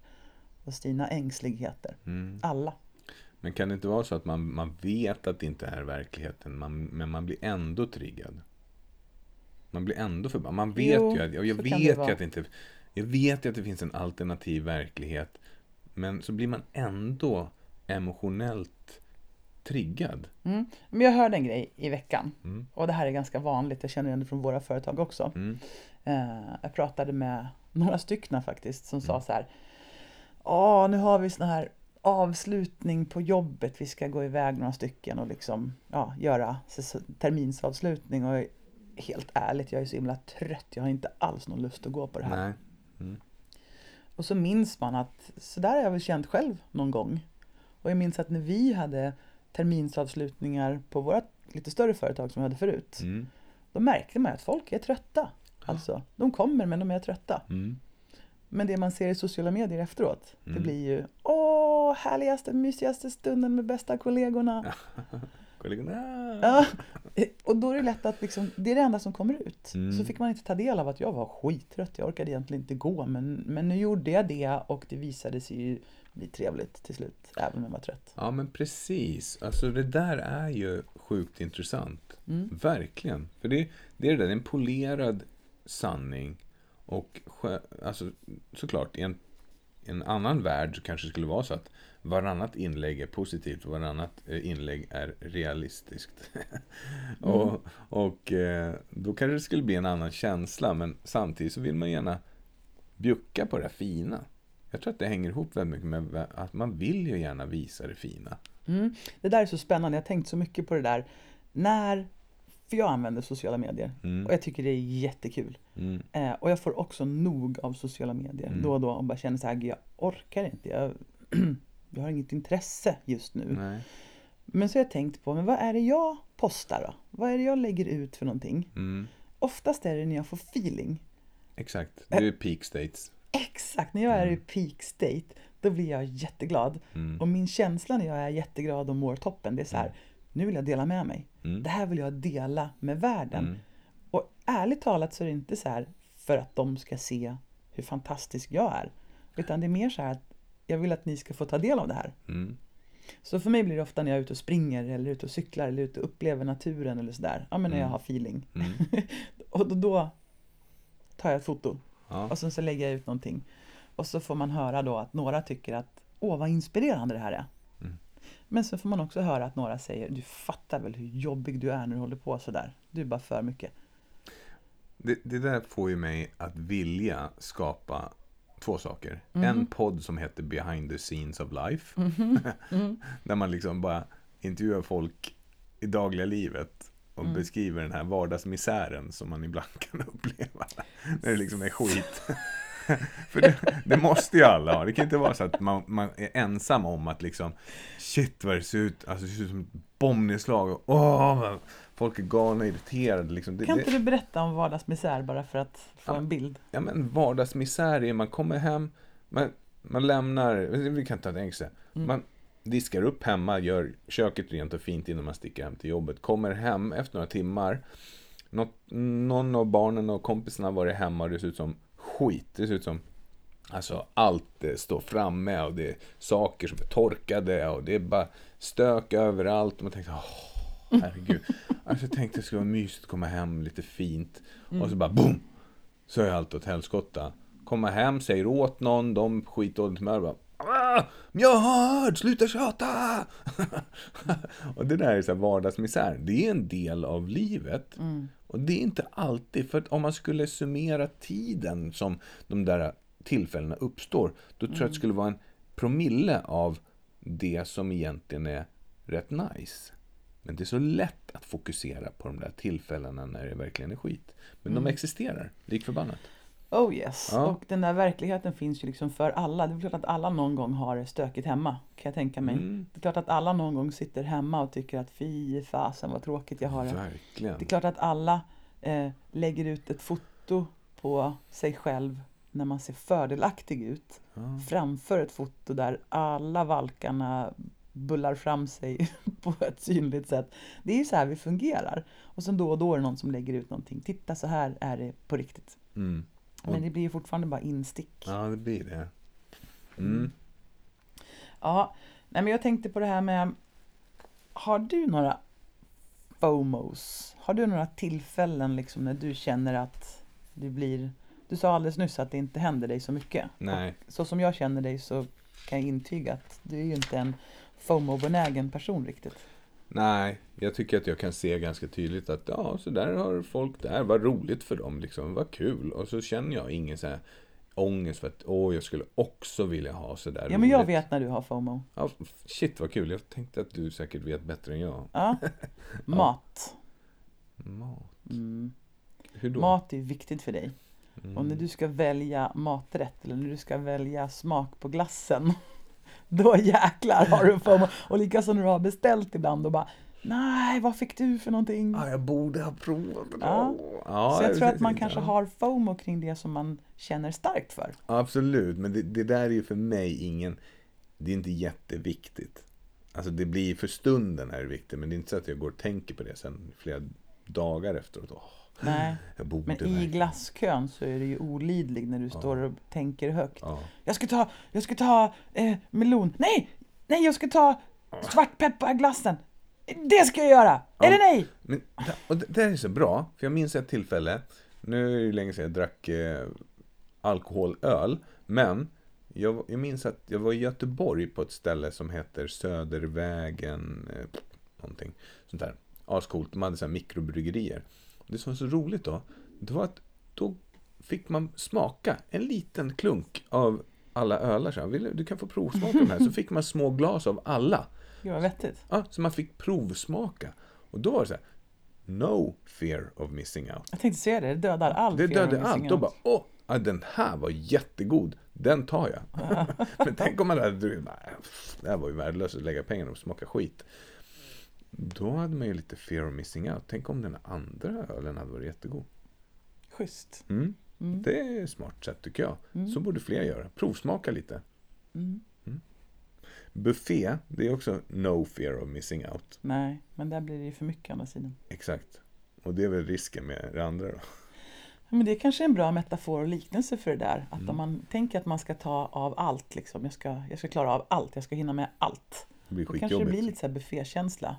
och sina ängsligheter. Mm. Alla. Men kan det inte vara så att man, man vet att det inte är verkligheten, man, men man blir ändå triggad? Man blir ändå förbannad. Man vet Jo, ju att, jag vet ju att det inte, jag vet ju att det finns en alternativ verklighet. Men så blir man ändå emotionellt triggad. Mm. Men jag hörde en grej i veckan. Mm. Och det här är ganska vanligt. Jag känner igen det från våra företag också. Mm. Eh, jag pratade med några stycken faktiskt som sa så här. Ja, nu har vi sån här avslutning på jobbet. Vi ska gå iväg några stycken och liksom ja, göra terminsavslutning. Och helt ärligt, jag är så himla trött. Jag har inte alls någon lust att gå på det här. Nej. Mm. Och så minns man att så där har jag väl känt själv någon gång. Och jag minns att när vi hade terminsavslutningar på våra lite större företag som vi hade förut. Mm. Då märkte man att folk är trötta. Alltså, de kommer men de är trötta. Mm. Men det man ser i sociala medier efteråt, det Mm. blir ju Åh, härligaste, mysigaste stunden med bästa kollegorna. Kollegorna. Ja. Och då är det lätt att liksom, det är det enda som kommer ut. Mm. Så fick man inte ta del av att jag var skittrött, jag orkade egentligen inte gå. Men, men nu gjorde jag det och det visade sig ju bli trevligt till slut, även om jag var trött. Ja, men precis. Alltså det där är ju sjukt intressant. Mm. Verkligen. För det, det är det där, det är en polerad sanning. Och alltså, såklart, i en, en annan värld så kanske det skulle vara så att varannat inlägg är positivt och varannat eh, inlägg är realistiskt. och och eh, då kanske det skulle bli en annan känsla, men samtidigt så vill man gärna bjucka på det fina. Jag tror att det hänger ihop väldigt mycket med att man vill ju gärna visa det fina. Mm. Det där är så spännande, jag har tänkt så mycket på det där. När, för jag använder sociala medier Mm. och jag tycker det är jättekul. Mm. Eh, och jag får också nog av sociala medier Mm. då och då och bara känner så här, "Gud, jag orkar inte. Jag, jag har inget intresse just nu. Nej. Men så har jag tänkt på, men vad är det jag postar då? Vad är det jag lägger ut för någonting? Mm. Oftast är det när jag får feeling. Exakt, det är peak states. Exakt, när jag är i peak state, då blir jag jätteglad. Mm. Och min känsla när jag är jätteglad och mår toppen, det är så här, nu vill jag dela med mig. Mm. Det här vill jag dela med världen. Mm. Och ärligt talat så är det inte så här för att de ska se hur fantastisk jag är. Utan det är mer så här att jag vill att ni ska få ta del av det här. Mm. Så för mig blir det ofta när jag är ute och springer eller ute och cyklar eller ute och upplever naturen eller sådär. Ja men när jag Mm. har feeling. Mm. Och då, då tar jag ett foto Ja. och sen så lägger jag ut någonting. Och så får man höra då att några tycker att åh vad inspirerande det här är. Mm. Men så får man också höra att några säger du fattar väl hur jobbig du är när du håller på sådär. Du är bara för mycket. Det, det där får ju mig att vilja skapa två saker. Mhm. En podd som heter Behind the Scenes of Life. Mm. Där man liksom bara intervjuar folk i dagliga livet och Mm. beskriver den här vardagsmisären som man ibland kan uppleva. När det liksom är skit. För det, det måste ju alla ha. Det kan inte vara så att man, man är ensam om att liksom Shit vad det ser ut. Alltså det ser ut som ett bombnedslag. Och, åh, folk är galna och irriterade. Liksom. Det, Kan det, inte du berätta om vardagsmisär bara för att få Ja. en bild? ja, men vardagsmisär är man kommer hem, man, man lämnar, vi kan ta ett enkelt Mm. Man diskar upp hemma, gör köket rent och fint innan man sticker hem till jobbet. Kommer hem efter några timmar. Något, någon av barnen och kompisarna har varit hemma och det ser ut som skit. Det ser ut som Alltså allt står framme och det är saker som är torkade och det är bara stök överallt. Och man tänkte, åh, herregud. Alltså jag tänkte det skulle vara mysigt att komma hem lite fint. Och så bara boom! Så är allt åt helskotta. Komma hem, säger åt någon, de skitdåligt humör. Bara, ah, jag har hört, sluta tjata! och det där är så här vardagsmisär. Det är en del av livet. Och det är inte alltid, för om man skulle summera tiden som de där tillfällena uppstår, då tror jag att det skulle vara en promille av det som egentligen är rätt nice. Men det är så lätt att fokusera på de där tillfällena när det verkligen är skit. Men de existerar, lik förbannat. Oh yes, Ja. och den där verkligheten finns ju liksom för alla. Det är klart att alla någon gång har stökigt hemma, kan jag tänka mig. Mm. Det är klart att alla någon gång sitter hemma och tycker att fy fasen vad tråkigt jag har det. Verkligen. Det är klart att alla eh, lägger ut ett foto på sig själv när man ser fördelaktig ut Ja. framför ett foto där alla valkarna bullar fram sig på ett synligt sätt. Det är ju så här vi fungerar. Och sen då och då är det någon som lägger ut någonting. Titta så här är det på riktigt. Mm. Men det blir ju fortfarande bara instick. Ja, det blir det. Mm. Ja, nej men jag tänkte på det här med Har du några FOMOs? Har du några tillfällen liksom när du känner att du blir Du sa alldeles nyss att det inte händer dig så mycket. Nej. Och så som jag känner dig så kan jag intyga att du är ju inte en FOMO-benägen person riktigt. Nej, jag tycker att jag kan se ganska tydligt att ja, så där har folk där. Vad roligt för dem, liksom. Vad kul. Och så känner jag ingen så här ångest för att åh, jag skulle också vilja ha så där Ja men jag vet när du har FOMO. Ja, shit vad kul. Jag tänkte att du säkert vet bättre än jag. Ja. Mat. Mat. Mm. Hur då? Mat är viktigt för dig. Mm. Och när du ska välja maträtt eller när du ska välja smak på glassen Då jäklar har du FOMO. Och likaså när du har beställt ibland och bara Nej, vad fick du för någonting? Ah, jag borde ha provat. Ja. Ja, Så jag tror att man kanske har FOMO kring det som man känner starkt för. Absolut, men det, det där är ju för mig ingen... Det är inte jätteviktigt. Alltså det blir för stunden är det viktigt, men det är inte så att jag går och tänker på det sen flera dagar efteråt. Åh, Nej. Men i verkligen. glasskön så är du ju olidlig när du står och tänker högt. Ja. Jag ska ta, jag ska ta eh, melon. Nej! Nej, jag ska ta svartpepparglassen. Det ska jag göra! Eller nej! Men, och det, det är så bra, för jag minns ett tillfälle. Nu är det länge sedan jag drack eh, alkoholöl. Men jag, jag minns att jag var i Göteborg på ett ställe som heter Södervägen. Eh, någonting sånt där. Ascoolt. De hade så mikrobryggerier. Det som var så roligt då, det var att då fick man smaka en liten klunk av alla ölar. Så här, "Vill du, kan få provsmaka de här. Så fick man små glas av alla. Gud vad vettigt. Ja, så man fick provsmaka. Och då var det så här, no fear of missing out. Jag tänkte säga det, det dödar all Det fear of dödade missing allt. Då bara, åh, ja, den här var jättegod. Den tar jag. Men tänk om man hade nej, det här var ju värdelöst att lägga pengarna och smaka skit. Då hade man ju lite fear of missing out. Tänk om den andra ölen hade varit jättegod. Schysst. Mm. Mm. Det är ett smart sätt tycker jag. Så borde fler göra. Provsmaka lite. Mm. Buffé, det är också no fear of missing out. Nej, men där blir det ju för mycket å andra sidan. Exakt. Och det är väl risken med det andra då. Men det är kanske är en bra metafor och liknelse för det där. Att Mm. om man tänker att man ska ta av allt, liksom. jag, ska, jag ska klara av allt, jag ska hinna med allt. Det blir Då kanske det blir lite så här buffékänsla.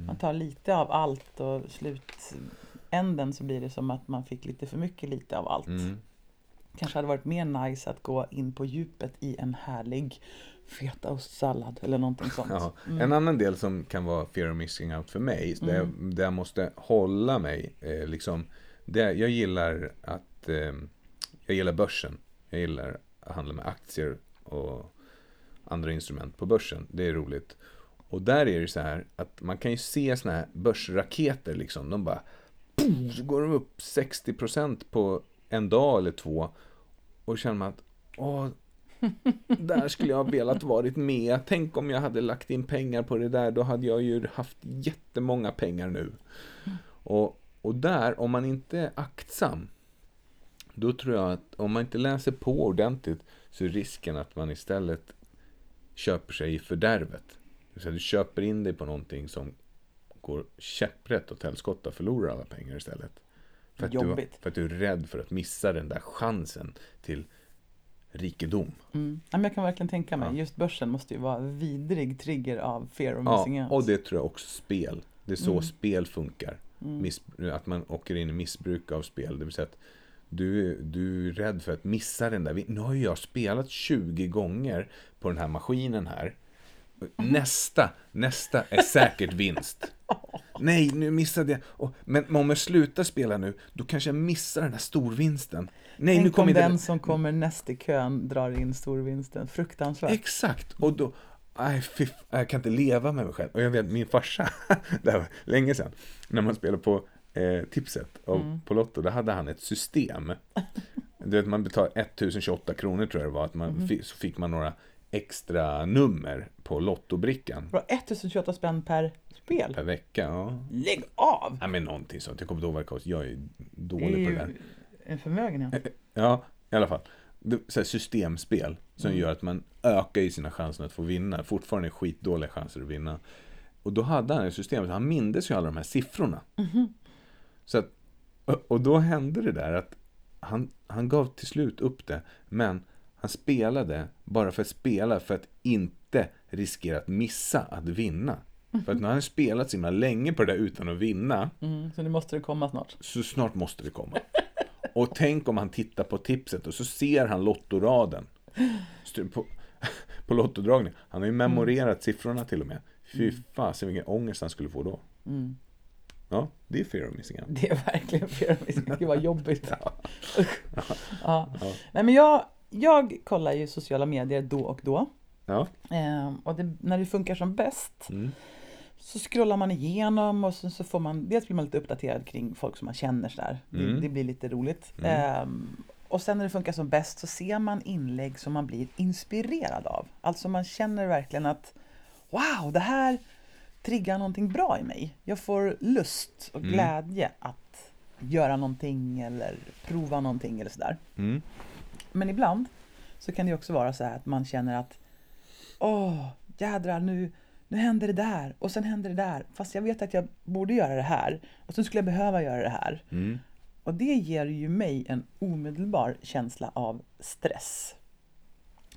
Mm. Man tar lite av allt och slutänden så blir det som att man fick lite för mycket lite av allt. Mm. Kanske hade varit mer nice att gå in på djupet i en härlig fetaostsallad eller någonting sånt. Ja. Mm. En annan del som kan vara fear of missing out för mig, där, jag, där jag måste hålla mig, eh, liksom, Det, jag gillar att eh, jag gillar börsen. Jag gillar att handla med aktier och andra instrument på börsen. Det är roligt. Och där är det så här att man kan ju se såna här börsraketer liksom. De bara boom, så går de upp 60% på en dag eller två. Och känner man att åh, där skulle jag ha velat varit med. Tänk om jag hade lagt in pengar på det där. Då hade jag ju haft jättemånga pengar nu. Och, och där, om man inte är aktsam. Då tror jag att om man inte läser på ordentligt så är risken att man istället köper sig i fördärvet. Det vill du köper in dig på någonting som går käpprätt åt helskotta och förlorar alla pengar istället. För att, du, för att du är rädd för att missa den där chansen till rikedom. Mm. Ja, men jag kan verkligen tänka mig, Ja. just börsen måste ju vara vidrig trigger av fear of Ja, missing out. och det tror jag också spel. Det är så Mm. spel funkar. Mm. Att man åker in i missbruk av spel. Det vill säga att du, du är rädd för att missa den där. Nu har jag spelat 20 gånger på den här maskinen här. Nästa, nästa är säkert vinst. Nej, nu missade jag. Men om jag slutar spela nu, då kanske jag missar den här storvinsten. Nej, nu Tänk om kommer inte den som kommer näst i kön drar in storvinsten. Fruktansvärt. Exakt, och då, nej, fy, jag kan inte leva med mig själv. Och jag vet, min farsa, det här var länge sedan, när man spelade på eh, Tipset och Mm. på Lotto, då hade han ett system. Du vet, man betalade 1028 kronor tror jag det var, att man fick, så fick man några extra nummer på Lottobrickan Bra, 1028 spänn per spel. per vecka. Ja. Lägg av! ja, men någonting sånt. Jag kommer inte ihåg vad det kostade. Jag är Det är dålig på det där. ju en förmögenhet. Ja, i alla fall. Det, så systemspel som Mm. gör att man ökar i sina chanser att få vinna. Fortfarande skitdåliga chanser att vinna. Och då hade han ett system, så han mindes ju alla de här siffrorna. Mhm. Så att, och- och då hände det där att han, han gav till slut upp det, men han spelade bara för att spela, för att inte riskera att missa att vinna. För att nu har han spelat så himla länge på det där utan att vinna, Mm, så nu måste det komma snart. så snart måste det komma. Och tänk om han tittar på tipset och så ser han lottoraden. På, på lottodragning. Han har ju memorerat siffrorna till och med. Fy fasen vilken ångest han skulle få då. Mm. Ja, det är fear of missing out. Det är verkligen fear of missing out. Gud vad jobbigt. Ja. Ja. Ja. Ja. Nej, men jag, jag kollar ju sociala medier då och då. Ja. Ehm, och det, när det funkar som bäst Mm. så scrollar man igenom och sen så får man, dels blir man lite uppdaterad kring folk som man känner sådär. Det, Mm. det blir lite roligt. Mm. Ehm, och sen när det funkar som bäst så ser man inlägg som man blir inspirerad av. Alltså man känner verkligen att wow, det här triggar någonting bra i mig. Jag får lust och Mm. glädje att göra någonting eller prova någonting eller sådär. Mm. Men ibland så kan det också vara så här att man känner att Åh, jädrar nu, nu händer det där och sen händer det där. Fast jag vet att jag borde göra det här och sen skulle jag behöva göra det här. Mm. Och det ger ju mig en omedelbar känsla av stress.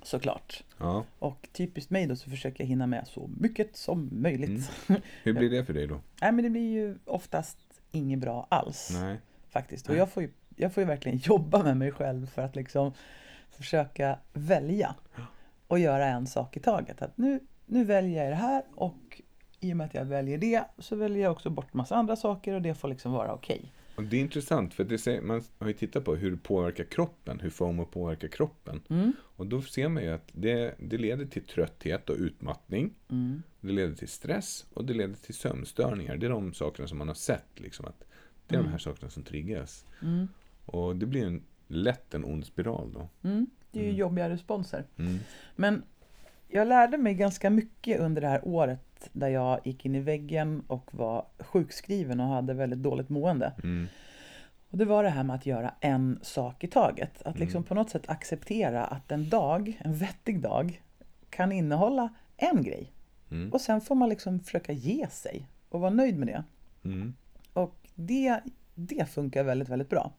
Såklart. Ja. Och typiskt mig då så försöker jag hinna med så mycket som möjligt. Hur blir det för dig då? Nej men det blir ju oftast inget bra alls. Nej. faktiskt. Och Nej. jag får, ju, jag får ju verkligen jobba med mig själv för att liksom försöka välja och göra en sak i taget. Att nu, nu väljer jag det här och i och med att jag väljer det så väljer jag också bort massa andra saker och det får liksom vara okej. Och det är intressant, för det säger, man har ju tittat på hur det påverkar kroppen, hur FOMO påverkar kroppen. Mm. Och då ser man ju att det, det leder till trötthet och utmattning. Mm. Det leder till stress och det leder till sömnstörningar. Det är de sakerna som man har sett. Liksom, att det är de här sakerna som triggas. Och det blir en, lätt en ond spiral då. Mm. Det är ju Mm. jobbiga responser. Mm. Men jag lärde mig ganska mycket under det här året där jag gick in i väggen och var sjukskriven och hade väldigt dåligt mående. Mm. Och det var det här med att göra en sak i taget. Att liksom Mm. på något sätt acceptera att en dag, en vettig dag, kan innehålla en grej. Mm. Och sen får man liksom försöka ge sig och vara nöjd med det. Och det, det funkar väldigt, väldigt bra.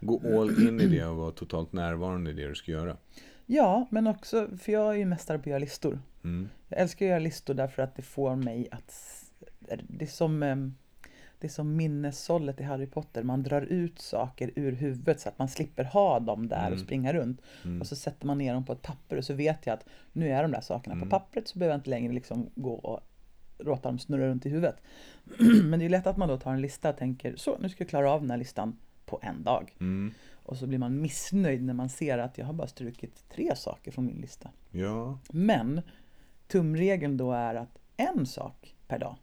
Gå all in i det och vara totalt närvarande i det du ska göra. Ja, men också, för jag är ju mästare på att göra listor. Mm. Jag älskar att göra listor därför att det får mig att... Det är som, em, det är som minnessållet i Harry Potter. Man drar ut saker ur huvudet så att man slipper ha dem där och Mm. springa runt. Mm. Och så sätter man ner dem på ett papper och så vet jag att nu är de där sakerna Mm. på pappret så behöver jag inte längre liksom gå och låta dem snurra runt i huvudet. Men det är lätt att man då tar en lista och tänker så, nu ska jag klara av den här listan på en dag. Mm. Och så blir man missnöjd när man ser att jag har bara strukit tre saker från min lista. Ja. Men tumregeln då är att en sak per dag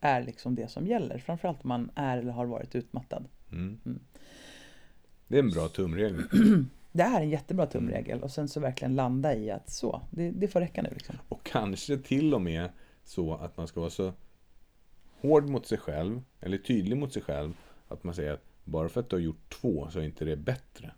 är liksom det som gäller. Framförallt om man är eller har varit utmattad. Mm. Mm. Det är en bra tumregel. Det är en jättebra tumregel och sen så verkligen landa i att så, det, det får räcka nu liksom. Och kanske till och med så att man ska vara så hård mot sig själv, eller tydlig mot sig själv, att man säger att bara för att du har gjort två så är inte det bättre.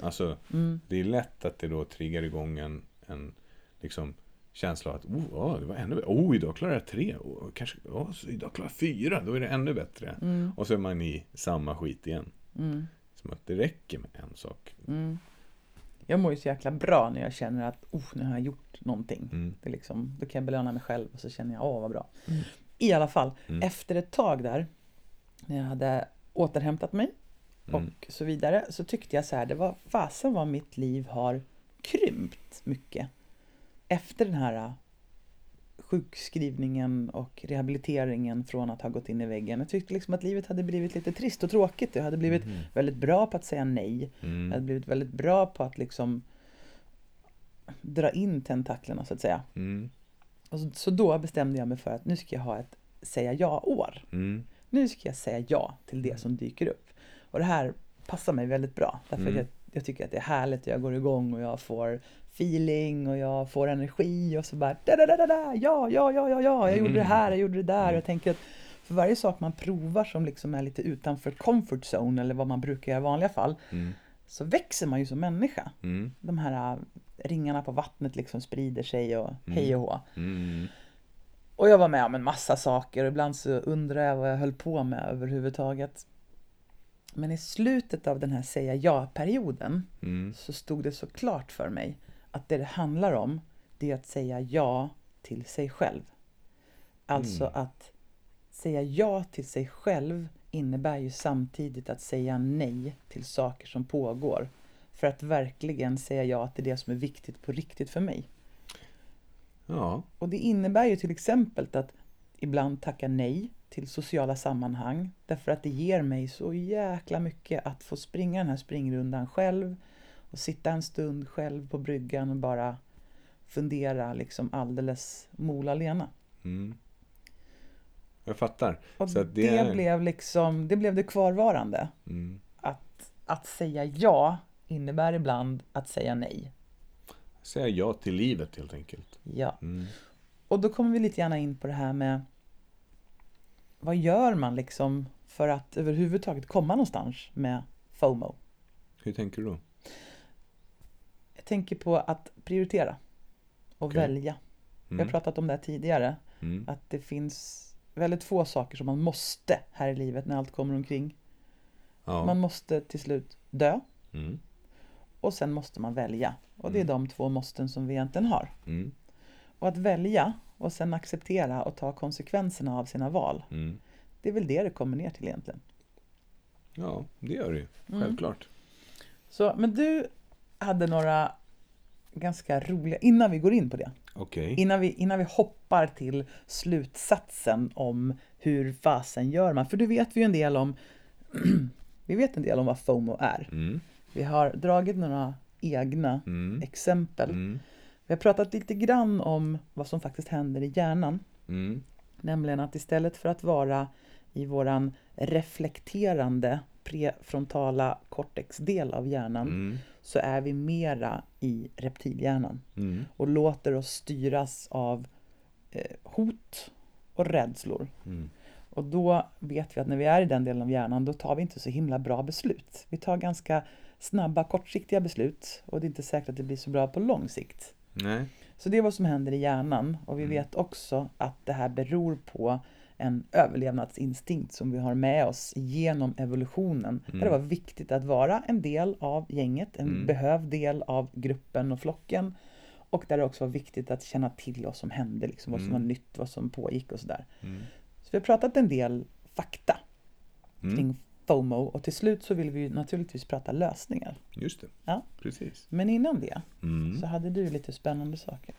Alltså, Mm. det är lätt att det då triggar igång en, en liksom, känsla av att oh, ja, det var ännu bättre. Oh, idag klarar jag tre. Oh, kanske, oh, idag klarar jag fyra. Då är det ännu bättre. Mm. Och så är man i samma skit igen. Mm. Som att det räcker med en sak. Mm. Jag mår ju så jäkla bra när jag känner att oh, nu har jag gjort någonting. Mm. Det liksom, då kan jag belöna mig själv och så känner jag åh vad bra. Mm. I alla fall, Mm. efter ett tag där när jag hade återhämtat mig Mm. och så vidare så tyckte jag så här, det var fasen vad mitt liv har krympt mycket. Efter den här äh, sjukskrivningen och rehabiliteringen från att ha gått in i väggen. Jag tyckte liksom att livet hade blivit lite trist och tråkigt. Jag hade blivit Mhm. väldigt bra på att säga nej. Jag hade Mm. blivit väldigt bra på att liksom dra in tentaklerna så att säga. Mm. Och så, så då bestämde jag mig för att nu ska jag ha ett säga ja-år. Mm. Nu ska jag säga ja till det som dyker upp. Och det här passar mig väldigt bra. Därför Mm. jag, jag tycker att det är härligt och jag går igång och jag får feeling och jag får energi och så bara da da da da da ja ja ja ja ja jag gjorde det här jag gjorde det där och jag tänker att för varje sak man provar som liksom är lite utanför comfort zone eller vad man brukar göra i vanliga fall Mm. så växer man ju som människa. Mm. De här äh, ringarna på vattnet liksom sprider sig och hej och hå. Och jag var med om en massa saker och ibland så undrar jag vad jag höll på med överhuvudtaget. Men i slutet av den här säga ja-perioden Mm. så stod det så klart för mig att det det handlar om det är att säga ja till sig själv. Alltså Mm. att säga ja till sig själv innebär ju samtidigt att säga nej till saker som pågår. För att verkligen säga ja till det som är viktigt på riktigt för mig. Ja. Och det innebär ju till exempel att ibland tacka nej till sociala sammanhang därför att det ger mig så jäkla mycket att få springa den här springrundan själv och sitta en stund själv på bryggan och bara fundera liksom alldeles mola lena. Mm. Jag fattar. Och det, det blev liksom, det blev det kvarvarande. Mm. Att, att säga ja innebär ibland att säga nej. Säga ja till livet helt enkelt. Ja. Mm. Och då kommer vi lite gärna in på det här med vad gör man liksom för att överhuvudtaget komma någonstans med FOMO? Hur tänker du då? Jag tänker på att prioritera och Okej. välja. Vi har Mm. pratat om det här tidigare, Mm. att det finns väldigt få saker som man måste här i livet när allt kommer omkring. Ja. Man måste till slut dö Mm. och sen måste man välja. Och det är Mm. de två måsten som vi egentligen har. Mm. Och att välja och sen acceptera och ta konsekvenserna av sina val. Mm. Det är väl det det kommer ner till egentligen. Ja, det gör det ju. Självklart. Så, men du hade några ganska roliga, innan vi går in på det, Okej. innan vi, innan vi hoppar till slutsatsen om hur fasen gör man, för du vet vi ju en del om, vi vet en del om vad FOMO är. Mm. Vi har dragit några egna Mm. exempel. Mm. Vi har pratat lite grann om vad som faktiskt händer i hjärnan, Mm. nämligen att istället för att vara i våran reflekterande prefrontala cortex-del av hjärnan Mm. så är vi mera i reptilhjärnan Mm. och låter oss styras av eh, hot och rädslor. Mm. Och då vet vi att när vi är i den delen av hjärnan då tar vi inte så himla bra beslut. Vi tar ganska snabba kortsiktiga beslut och det är inte säkert att det blir så bra på lång sikt. Nej. Så det är vad som händer i hjärnan och vi Mm. vet också att det här beror på en överlevnadsinstinkt som vi har med oss genom evolutionen. Där det var viktigt att vara en del av gänget, en Mm. behövd del av gruppen och flocken. Och där det också var viktigt att känna till vad som hände, liksom, vad som var Mm. nytt, vad som pågick och sådär. Mm. Så vi har pratat en del fakta Mm. kring FOMO och till slut så vill vi ju naturligtvis prata lösningar. Just det. Ja. Precis. Men innan det Mm. så hade du lite spännande saker.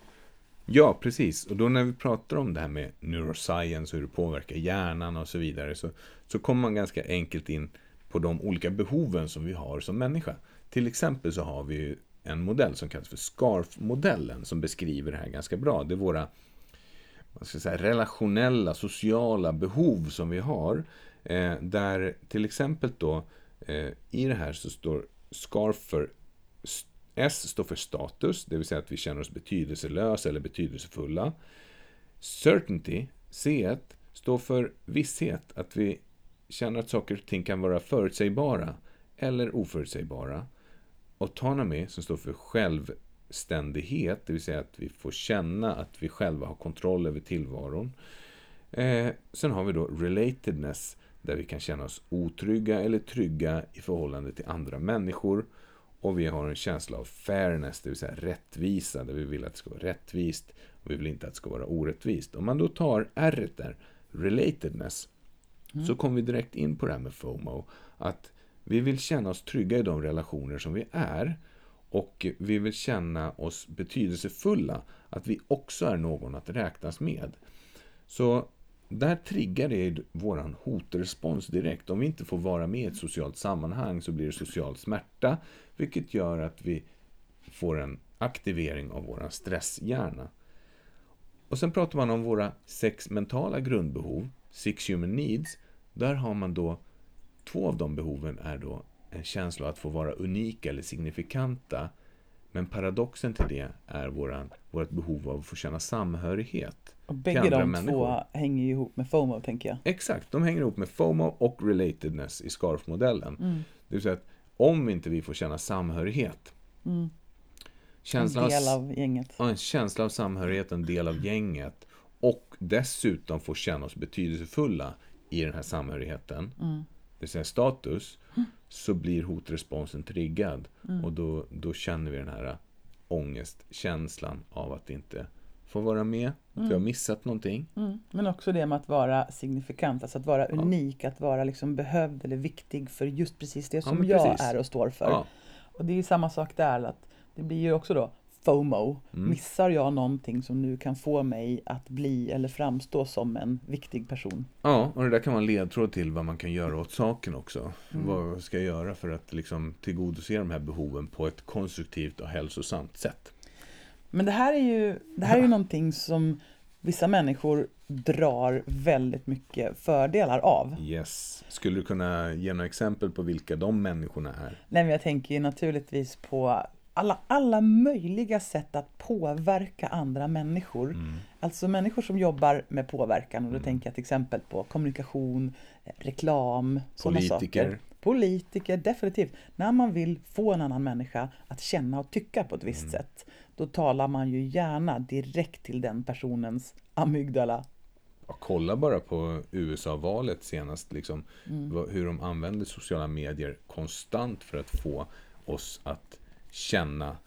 Ja, precis. Och då när vi pratar om det här med neuroscience och hur det påverkar hjärnan och så vidare så, så kommer man ganska enkelt in på de olika behoven som vi har som människa. Till exempel så har vi en modell som kallas för SCARF-modellen som beskriver det här ganska bra. Det är våra vad ska jag säga, relationella, sociala behov som vi har. Eh, där till exempel då eh, i det här så står SCARF för S står för status, det vill säga att vi känner oss betydelselösa eller betydelsefulla. Certainty, C1, står för visshet, att vi känner att saker och ting kan vara förutsägbara eller oförutsägbara. Autonomy, som står för självständighet, det vill säga att vi får känna att vi själva har kontroll över tillvaron. Eh, sen har vi då relatedness, där vi kan känna oss otrygga eller trygga i förhållande till andra människor. Och vi har en känsla av fairness, det vill säga rättvisa, där vi vill att det ska vara rättvist och vi vill inte att det ska vara orättvist. Om man då tar R där, relatedness, mm. så kommer vi direkt in på det här med FOMO. Att vi vill känna oss trygga i de relationer som vi är och vi vill känna oss betydelsefulla, att vi också är någon att räknas med. Så där triggar det våran hotrespons direkt. Om vi inte får vara med i ett socialt sammanhang så blir det social smärta, vilket gör att vi får en aktivering av våran stresshjärna. Och sen pratar man om våra sex mentala grundbehov, six human needs. Där har man då två av de behoven är då en känsla av att få vara unika eller signifikanta. Men paradoxen till det är våran, vårt behov av att få känna samhörighet. Och bägge de människor. två hänger ihop med FOMO, tänker jag. Exakt, de hänger ihop med FOMO och relatedness i SCARF-modellen. Mm. Det vill säga att om inte vi får känna samhörighet, mm. känslan en del av gänget. Ja, en känsla av samhörighet, en del av gänget, och dessutom få känna oss betydelsefulla i den här samhörigheten, mm. det vill säga status, så blir hotresponsen triggad. Mm. Och då, då känner vi den här ångestkänslan av att inte få vara med, att mm. vi har missat någonting. Mm. Men också det med att vara signifikant, alltså att vara ja. unik, att vara liksom behövd eller viktig för just precis det som ja, jag är och står för. Ja. Och det är samma sak där, att det blir ju också då FOMO. Mm. Missar jag någonting som nu kan få mig att bli eller framstå som en viktig person? Ja, och det där kan vara en ledtråd till vad man kan göra åt saken också. Mm. Vad ska jag göra för att liksom tillgodose de här behoven på ett konstruktivt och hälsosamt sätt? Men det här är ju, det här är ju någonting som vissa människor drar väldigt mycket fördelar av. Yes. Skulle du kunna ge några exempel på vilka de människorna är? Nej, men jag tänker ju naturligtvis på alla, alla möjliga sätt att påverka andra människor. Mm. Alltså människor som jobbar med påverkan. Och då mm. tänker jag till exempel på kommunikation, reklam, sådana saker. Politiker, definitivt. När man vill få en annan människa att känna och tycka på ett visst mm. sätt, då talar man ju gärna direkt till den personens amygdala. Ja, kolla bara på USA-valet senast, liksom, mm. hur de använder sociala medier konstant för att få oss att känna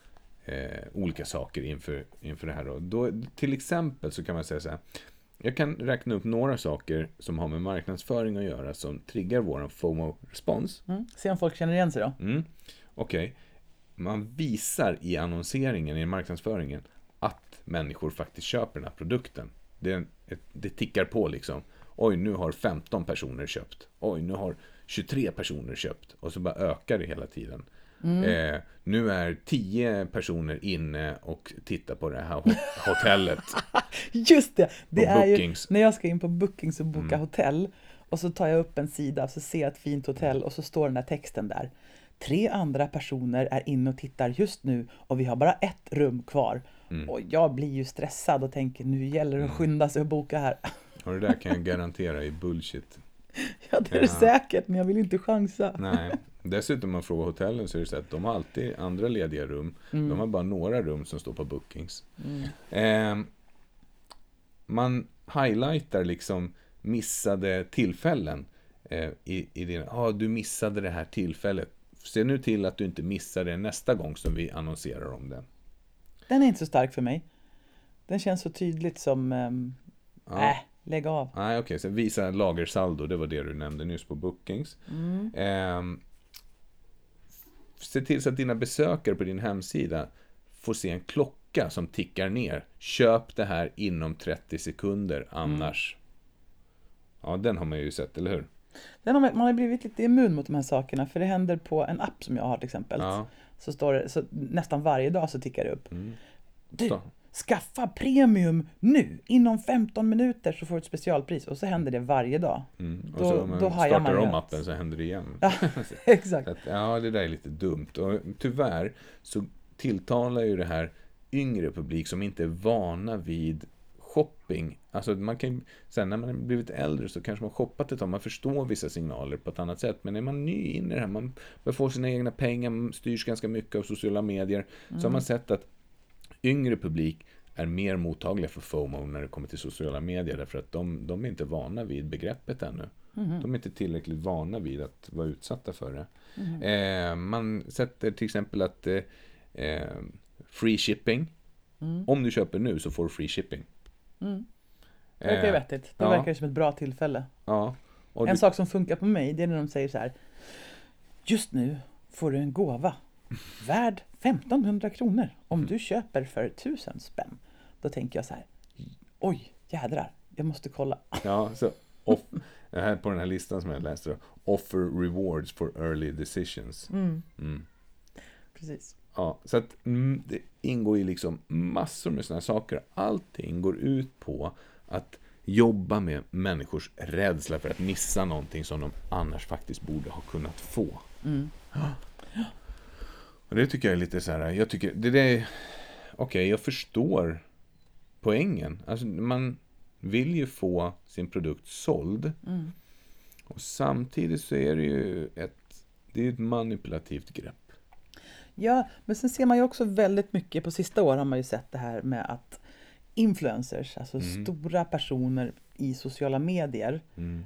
eh, olika saker inför, inför det här. Då. Då, till exempel så kan man säga så här. Jag kan räkna upp några saker som har med marknadsföring att göra som triggar vår FOMO-respons. Mm. Se om folk känner igen sig då. Mm. Okej. Okay. Man visar i annonseringen, i marknadsföringen, att människor faktiskt köper den här produkten. Det, det tickar på liksom. Oj, nu har 15 personer köpt. Oj, nu har 23 personer köpt. Och så bara ökar det hela tiden. Mm. Eh, nu är tio personer inne och tittar på det här hotellet. Just det! det är ju, när jag ska in på Bookings och boka mm. hotell och så tar jag upp en sida och så ser jag ett fint hotell och så står den där texten där. Tre andra personer är inne och tittar just nu och vi har bara ett rum kvar. Mm. Och jag blir ju stressad och tänker nu gäller det att mm. skynda sig och boka här. Och det där kan jag garantera är bullshit. Ja, det är det säkert, men jag vill inte chansa. Nej, Dessutom om man frågar hotellen så är det så att de har alltid andra lediga rum. Mm. De har bara några rum som står på bookings. Mm. Eh, man highlightar liksom missade tillfällen. Eh, i, i din, ah, du missade det här tillfället. Se nu till att du inte missar det nästa gång som vi annonserar om det. Den är inte så stark för mig. Den känns så tydligt som, ähm, ja. äh, lägg av. Nej, okej, okay. så visa lagersaldo, det var det du nämnde nyss på bookings. Mm. Eh, se till så att dina besökare på din hemsida får se en klocka som tickar ner. Köp det här inom 30 sekunder, annars... Mm. Ja, den har man ju sett, eller hur? Sen har man, har blivit lite immun mot de här sakerna för det händer på en app som jag har till exempel. Ja. Så står det, så nästan varje dag så tickar det upp. Mm. Du. Skaffa premium nu! Inom 15 minuter så får du ett specialpris. Och så händer det varje dag. Mm. Och Då- så om man startar om appen så händer det igen. Ja, exakt. Att, ja, det där är lite dumt. Och tyvärr så tilltalar ju det här yngre publik som inte är vana vid shopping. Alltså man kan sen när man blivit äldre så kanske man har shoppat ett tag, man förstår vissa signaler på ett annat sätt. Men är man ny in i det här, man börjar få sina egna pengar, man styrs ganska mycket av sociala medier. Så har man sett att yngre publik är mer mottagliga för FOMO när det kommer till sociala medier därför att de, de är inte vana vid begreppet ännu. De är inte tillräckligt vana vid att vara utsatta för det. Eh, man sätter till exempel att eh, eh, free shipping. Om du köper nu så får du free shipping. Mm. Det verkar ju Eh, vettigt. Det ja. verkar som ett bra tillfälle. Ja. En du, sak som funkar på mig, det är när de säger så här. Just nu får du en gåva värd 1500 kronor om du köper för 1000 spänn. Då tänker jag så här. Oj, jädrar. Jag måste kolla. ja, så off, här på den här listan som jag läste då. Offer rewards for early decisions. Mm. Precis. Ja, så att mm, det ingår ju liksom massor med sådana saker. Allting går ut på att jobba med människors rädsla för att missa någonting som de annars faktiskt borde ha kunnat få. Och det tycker jag är lite så här, jag tycker, det är, okej, jag förstår poängen. Alltså man vill ju få sin produkt såld. Och samtidigt så är det ju ett, det är ett manipulativt grepp. Ja, men sen ser man ju också väldigt mycket, på sista år har man ju sett det här med att influencers, alltså stora personer i sociala medier,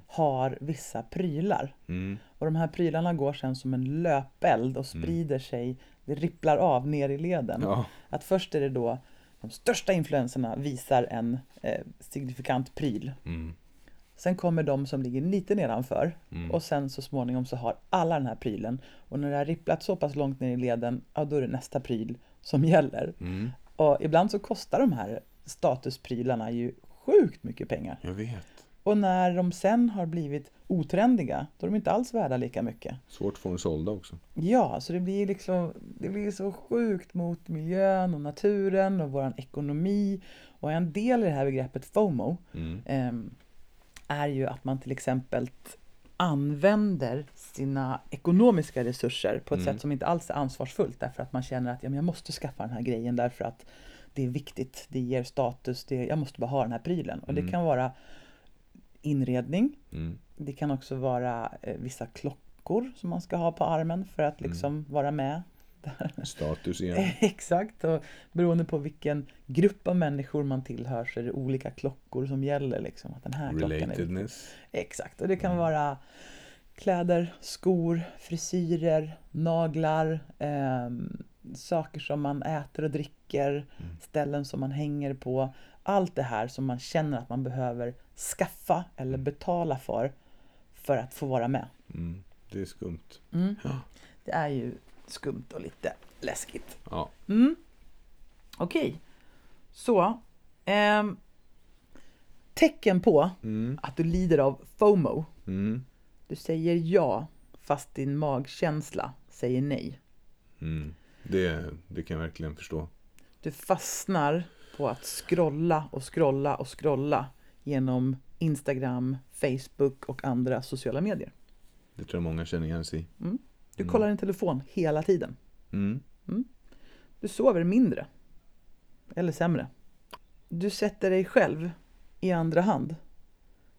har vissa prylar. Mm. Och de här prylarna går sen som en löpeld och sprider sig, det ripplar av ner i leden. Ja. Att först är det då de största influenserna visar en eh, signifikant pryl. Mm. Sen kommer de som ligger lite nedanför och sen så småningom så har alla den här prylen. Och när det har ripplat så pass långt ner i leden, ja då är det nästa pryl som gäller. Mm. Och ibland så kostar de här statusprylarna ju sjukt mycket pengar. Jag vet. Och när de sen har blivit otrendiga, då är de inte alls värda lika mycket. Svårt att få dem sålda också. Ja, så det blir liksom, det blir så sjukt mot miljön och naturen och våran ekonomi. Och en del i det här begreppet FOMO Mm. ehm, är ju att man till exempel använder sina ekonomiska resurser på ett Mm. sätt som inte alls är ansvarsfullt därför att man känner att ja, men jag måste skaffa den här grejen därför att det är viktigt, det ger status, det, jag måste bara ha den här prylen. Och det kan vara inredning, Mm. det kan också vara eh, vissa klockor som man ska ha på armen för att liksom vara med. Status igen. Exakt, och beroende på vilken grupp av människor man tillhör så är det olika klockor som gäller. Liksom, att den här klockan är Relatedness. Exakt, och det kan vara kläder, skor, frisyrer, naglar, ehm, saker som man äter och dricker, ställen som man hänger på. Allt det här som man känner att man behöver skaffa eller betala för, för att få vara med. Mm. Det är skumt. Det är ju skumt och lite läskigt. Ja. Mm. Okej, så ehm, tecken på Mm. att du lider av FOMO Mm. Du säger ja, fast din magkänsla säger nej. Mm. Det, det kan jag verkligen förstå. Du fastnar på att scrolla och scrolla och scrolla genom Instagram, Facebook och andra sociala medier. Det tror jag många känner igen sig i. Du kollar din telefon hela tiden. Mm. Du sover mindre. Eller sämre. Du sätter dig själv i andra hand.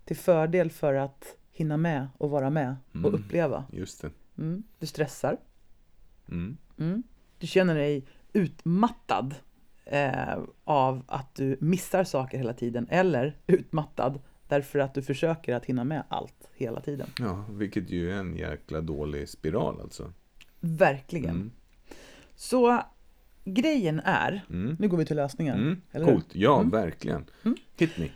Till fördel för att hinna med och vara med och uppleva. Just det. Mm. Du stressar. Mm. Mm. Du känner dig utmattad eh, av att du missar saker hela tiden eller utmattad därför att du försöker att hinna med allt hela tiden. Ja, vilket ju är en jäkla dålig spiral alltså. Verkligen. Mm. Så grejen är, Mm. nu går vi till lösningen. Mm. eller? Coolt. Ja, verkligen. Hit me.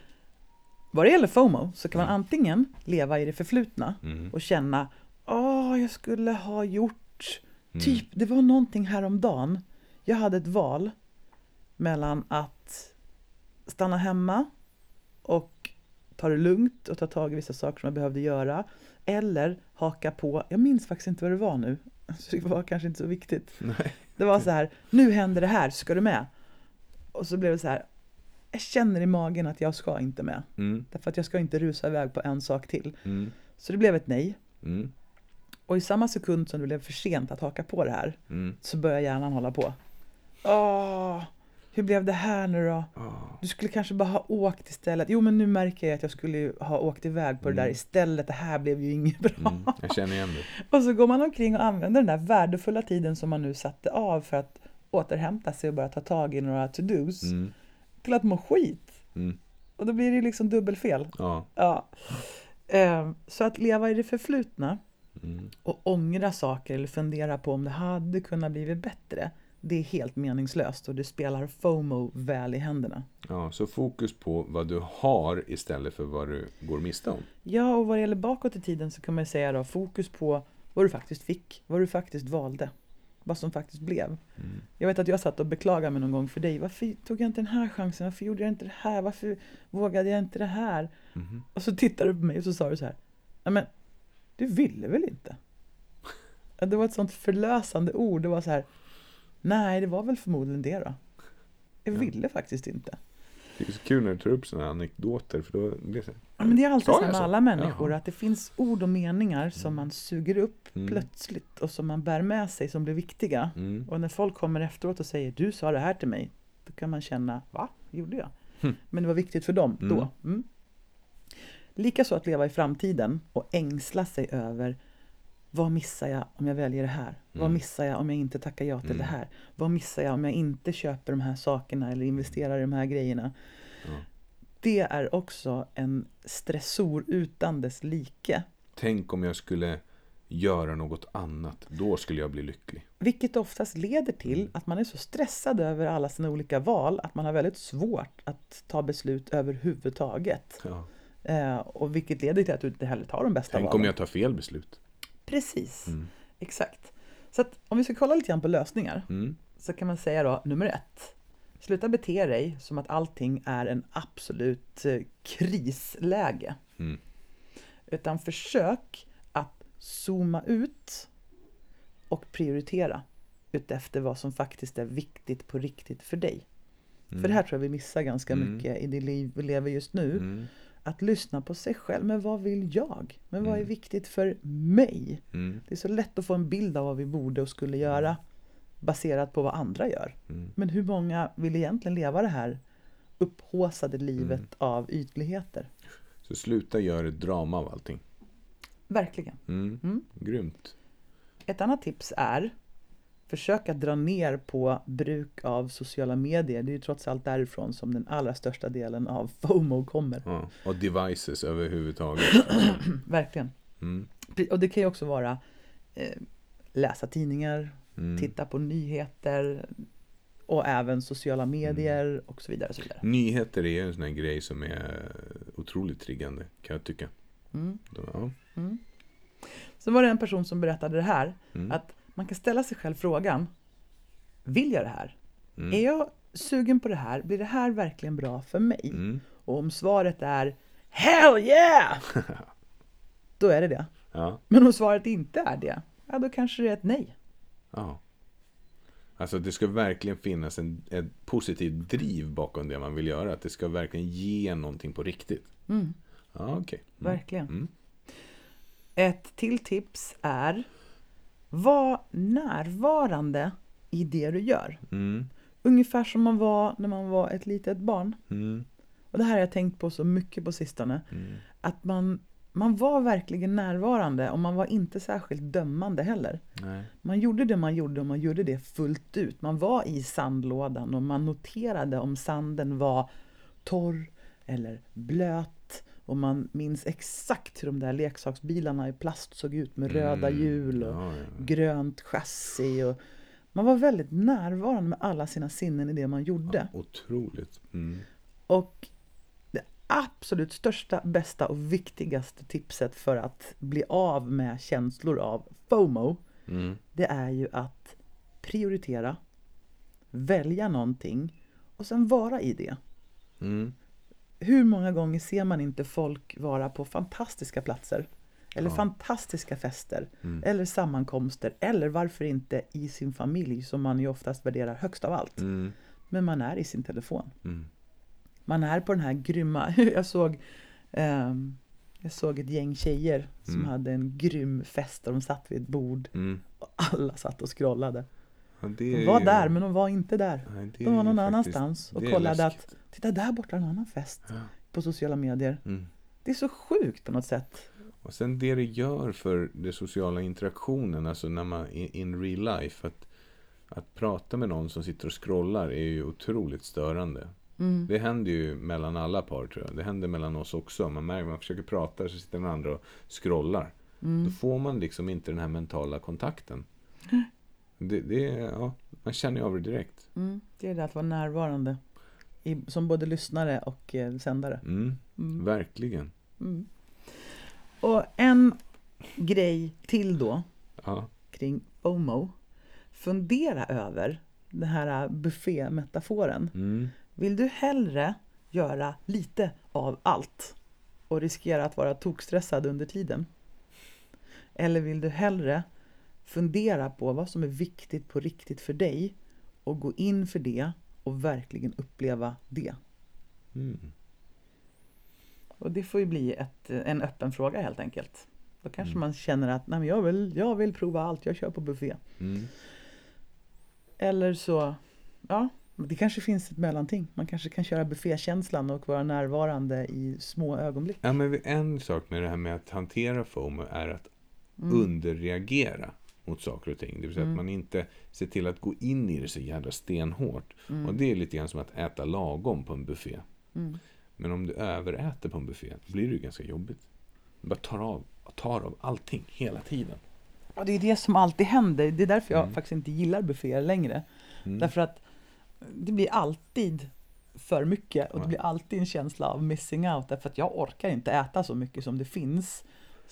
Vad det gäller FOMO så kan man antingen leva i det förflutna Mm. och känna Åh, jag skulle ha gjort Mm. Typ, det var någonting häromdagen. Jag hade ett val mellan att stanna hemma och ta det lugnt och ta tag i vissa saker som jag behövde göra. Eller haka på, jag minns faktiskt inte vad det var nu, så det var kanske inte så viktigt. Nej. Det var så här, nu händer det här, ska du med? Och så blev det så här, jag känner i magen att jag ska inte med. Mm. Därför att jag ska inte rusa iväg på en sak till. Mm. Så det blev ett nej. Mm. Och i samma sekund som det blev för sent att haka på det här, Mm. så börjar hjärnan hålla på. Åh, hur blev det här nu då? Ah. Du skulle kanske bara ha åkt istället. Jo, men nu märker jag att jag skulle ha åkt iväg på det där Mm. istället. Det här blev ju inget bra. Mm. Jag känner igen det. Och så går man omkring och använder den där värdefulla tiden som man nu satte av för att återhämta sig och bara ta tag i några to-dos Mm. till att må skit. Mm. Och då blir det ju liksom dubbelfel. Ja. Ja. Eh, Så att leva i det förflutna Mm. och ångra saker eller fundera på om det hade kunnat blivit bättre. Det är helt meningslöst och det spelar FOMO väl i händerna. ja. Så fokus på vad du har istället för vad du går miste om. Ja, och vad det gäller bakåt i tiden så kan man säga då fokus på vad du faktiskt fick, vad du faktiskt valde, vad som faktiskt blev. Mm. Jag vet att jag satt och beklagade mig någon gång för dig. Varför tog jag inte den här chansen? Varför gjorde jag inte det här? Varför vågade jag inte det här? Mhm. Och så tittade du på mig och så sa du så här. "Ja, men du ville väl inte? Det var ett sånt förlösande ord. Det var så här. Nej, det var väl förmodligen det då. Jag Ja. ville faktiskt inte. Det är så kul när du tar upp sådana anekdoter för då blir det. Ja, men det är alltid så med alla människor. Jaha. Att det finns ord och meningar som man suger upp Mm. plötsligt och som man bär med sig som blir viktiga. Mm. Och när folk kommer efteråt och säger du sa det här till mig. Då kan man känna, va? Gjorde jag? Hm. Men det var viktigt för dem Mm. då. Mm. Likaså att leva i framtiden och ängsla sig över vad missar jag om jag väljer det här? Vad Mm. missar jag om jag inte tackar ja till Mm. det här? Vad missar jag om jag inte köper de här sakerna eller investerar i de här grejerna? Ja. Det är också en stressor utan dess like. Tänk om jag skulle göra något annat. Då skulle jag bli lycklig. Vilket oftast leder till Mm. att man är så stressad över alla sina olika val att man har väldigt svårt att ta beslut överhuvudtaget. Ja. Eh, och vilket leder till att du inte heller tar de bästa Tänk valen. om jag tar fel beslut. Precis, Mm. exakt. Så att om vi ska kolla lite grann på lösningar Mm. så kan man säga då nummer ett. Sluta bete dig som att allting är en absolut eh, krisläge. Mm. Utan försök att zooma ut och prioritera utefter vad som faktiskt är viktigt på riktigt för dig. För det här tror jag vi missar ganska Mm. mycket i det liv vi lever just nu. Att lyssna på sig själv. Men vad vill jag? Men vad är Mm. viktigt för mig? Mm. Det är så lätt att få en bild av vad vi borde och skulle göra baserat på vad andra gör. Mm. Men hur många vill egentligen leva det här upphåsade livet Mm. av ytligheter? Så sluta göra ett drama av allting. Verkligen. Mm. Mm. Grymt. Ett annat tips är Försök att dra ner på bruk av sociala medier. Det är ju trots allt därifrån som den allra största delen av FOMO kommer. Ja. Och devices överhuvudtaget. Verkligen. Mm. Och det kan ju också vara eh, läsa tidningar, Mm. titta på nyheter och även sociala medier Mm. och så vidare. Och så vidare. Nyheter är en sån här grej som är otroligt triggande kan jag tycka. Mm. Ja. Mm. Så var det en person som berättade det här, Mm. att man kan ställa sig själv frågan, vill jag det här? Mm. Är jag sugen på det här? Blir det här verkligen bra för mig? Mm. Och om svaret är Hell yeah! då är det det. Ja. Men om svaret inte är det, ja då kanske det är ett nej. ja. Alltså det ska verkligen finnas en, ett positivt driv bakom det man vill göra. Att det ska verkligen ge någonting på riktigt. Mm, Ja, okej. Mm. verkligen. Mm. Ett till tips är Var närvarande i det du gör. Mm. Ungefär som man var när man var ett litet barn. Mm. Och det här har jag tänkt på så mycket på sistone. Mm. Att man, man var verkligen närvarande och man var inte särskilt dömande heller. Nej. Man gjorde det man gjorde och man gjorde det fullt ut. Man var i sandlådan och man noterade om sanden var torr eller blöt. Och man minns exakt hur de där leksaksbilarna i plast såg ut med röda Mm. hjul och Ja, ja. grönt chassi. Och man var väldigt närvarande med alla sina sinnen i det man gjorde. Otroligt. Mm. Och det absolut största, bästa och viktigaste tipset för att bli av med känslor av FOMO Mm. det är ju att prioritera, välja någonting och sen vara i det. Mm. Hur många gånger ser man inte folk vara på fantastiska platser? Eller Ja. fantastiska fester, Mm. eller sammankomster, eller varför inte i sin familj som man ju oftast värderar högst av allt. Mm. Men man är i sin telefon. Mm. Man är på den här grymma, jag såg ehm, jag såg ett gäng tjejer som Mm. hade en grym fest och de satt vid ett bord Mm. och alla satt och scrollade. De var ju- där men de var inte där. Nej, De var någon annanstans och kollade att titta där borta är en annan fest på sociala medier. Mm. Det är så sjukt på något sätt. Och sen det det gör för den sociala interaktionen, alltså när man in real life, att, att prata med någon som sitter och scrollar är ju otroligt störande. Mm. Det händer ju mellan alla par tror jag. Det händer mellan oss också. Man märker, man försöker prata så sitter den andra och scrollar. Mm. Då får man liksom inte den här mentala kontakten. Det, det, ja, man känner ju av det direkt. Mm. Det är det att vara närvarande i, som både lyssnare och eh, sändare. Mm, Mm. verkligen. Mm. Och en grej till då Ja. kring FOMO. Fundera över den här buffémetaforen. Mm. Vill du hellre göra lite av allt och riskera att vara tokstressad under tiden? Eller vill du hellre fundera på vad som är viktigt på riktigt för dig och gå in för det och verkligen uppleva det? Mm. Och det får ju bli ett, en öppen fråga helt enkelt. Då kanske Mm. man känner att Nej, men jag, vill, jag vill prova allt, jag kör på buffé. Mm. Eller så, ja, det kanske finns ett mellanting. Man kanske kan köra buffékänslan och vara närvarande i små ögonblick. Ja, men en sak med det här med att hantera FOMO är att Mm. underreagera mot saker och ting. Det vill säga Mm. att man inte ser till att gå in i det så jävla stenhårt. Mm. Och det är lite grann som att äta lagom på en buffé. Mm. Men om du överäter på en buffé blir det ju ganska jobbigt. Du bara tar av, tar av allting hela tiden. Och det är det som alltid händer. Det är därför jag Mm. faktiskt inte gillar bufféer längre. Mm. Därför att det blir alltid för mycket och det blir alltid en känsla av missing out. Därför att jag orkar inte äta så mycket som det finns.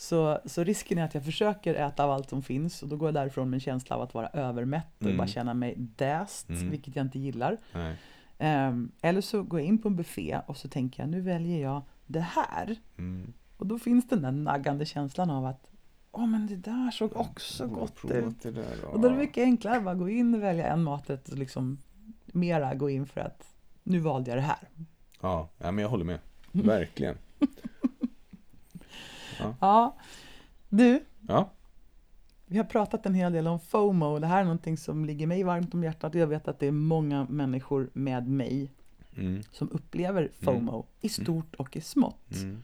Så, så risken är att jag försöker äta av allt som finns och då går jag därifrån med en känsla av att vara övermätt och Mm. bara känna mig däst, Mm. vilket jag inte gillar. Ehm, eller så går jag in på en buffé och så tänker jag nu väljer jag det här. Mm. Och då finns den där naggande känslan av att Åh men det där såg också har gott ut. Det där, Och då är det mycket enklare att bara gå in och välja en maträtt och liksom mera gå in för att nu valde jag det här. Ja, ja, men jag håller med. Verkligen. Ja, du, Ja. vi har pratat en hel del om FOMO det här är någonting som ligger mig varmt om hjärtat jag vet att det är många människor med mig Mm. som upplever FOMO i stort och i smått. Mm.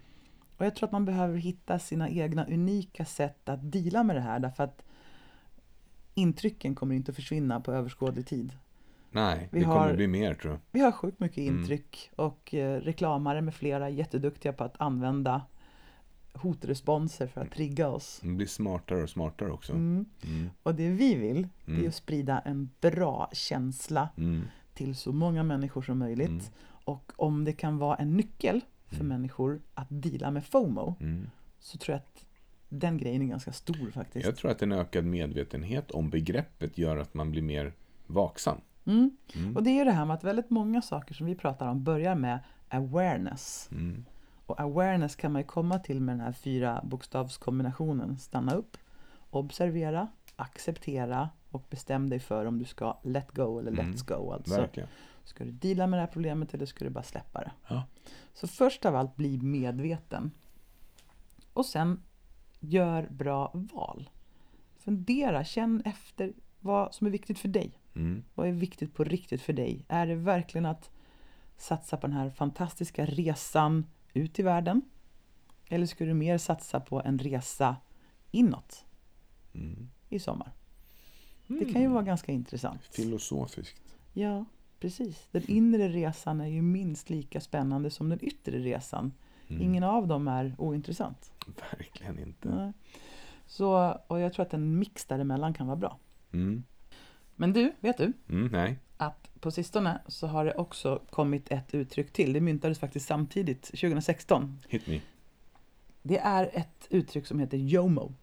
Och jag tror att man behöver hitta sina egna unika sätt att deala med det här därför att intrycken kommer inte att försvinna på överskådlig tid. Nej, Vi det kommer har- bli mer tror jag. Vi har sjukt mycket Mm. intryck och eh, reklamare med flera jätteduktiga på att använda hotresponser för att trigga oss. Det blir smartare och smartare också. Mm. Mm. Och det vi vill, det är Mm. att sprida en bra känsla Mm. till så många människor som möjligt. Mm. Och om det kan vara en nyckel för Mm. människor att deala med FOMO Mm. så tror jag att den grejen är ganska stor faktiskt. Jag tror att en ökad medvetenhet om begreppet gör att man blir mer vaksam. Mm. Mm. Och det är ju det här med att väldigt många saker som vi pratar om börjar med awareness. Mm. Och awareness kan man ju komma till med den här fyra bokstavskombinationen. Stanna upp, observera, acceptera och bestäm dig för om du ska let go eller Mm. let's go. Alltså, Verkligen. ska du deala med det här problemet eller ska du bara släppa det? Ja. Så först av allt, bli medveten. Och sen, gör bra val. Fundera, känn efter vad som är viktigt för dig. Mm. Vad är viktigt på riktigt för dig? Är det verkligen att satsa på den här fantastiska resan ut i världen? Eller ska du mer satsa på en resa inåt Mm. i sommar? Det kan ju vara ganska intressant. Filosofiskt. Ja, precis. Den inre resan är ju minst lika spännande som den yttre resan. Mm. Ingen av dem är ointressant. Verkligen inte. Nej. Så, och jag tror att en mix däremellan kan vara bra. Mm. Men du, vet du? Mm. Nej. att på sistone så har det också kommit ett uttryck till. Det myntades faktiskt samtidigt, 2016. Hit me. Det är ett uttryck som heter JOMO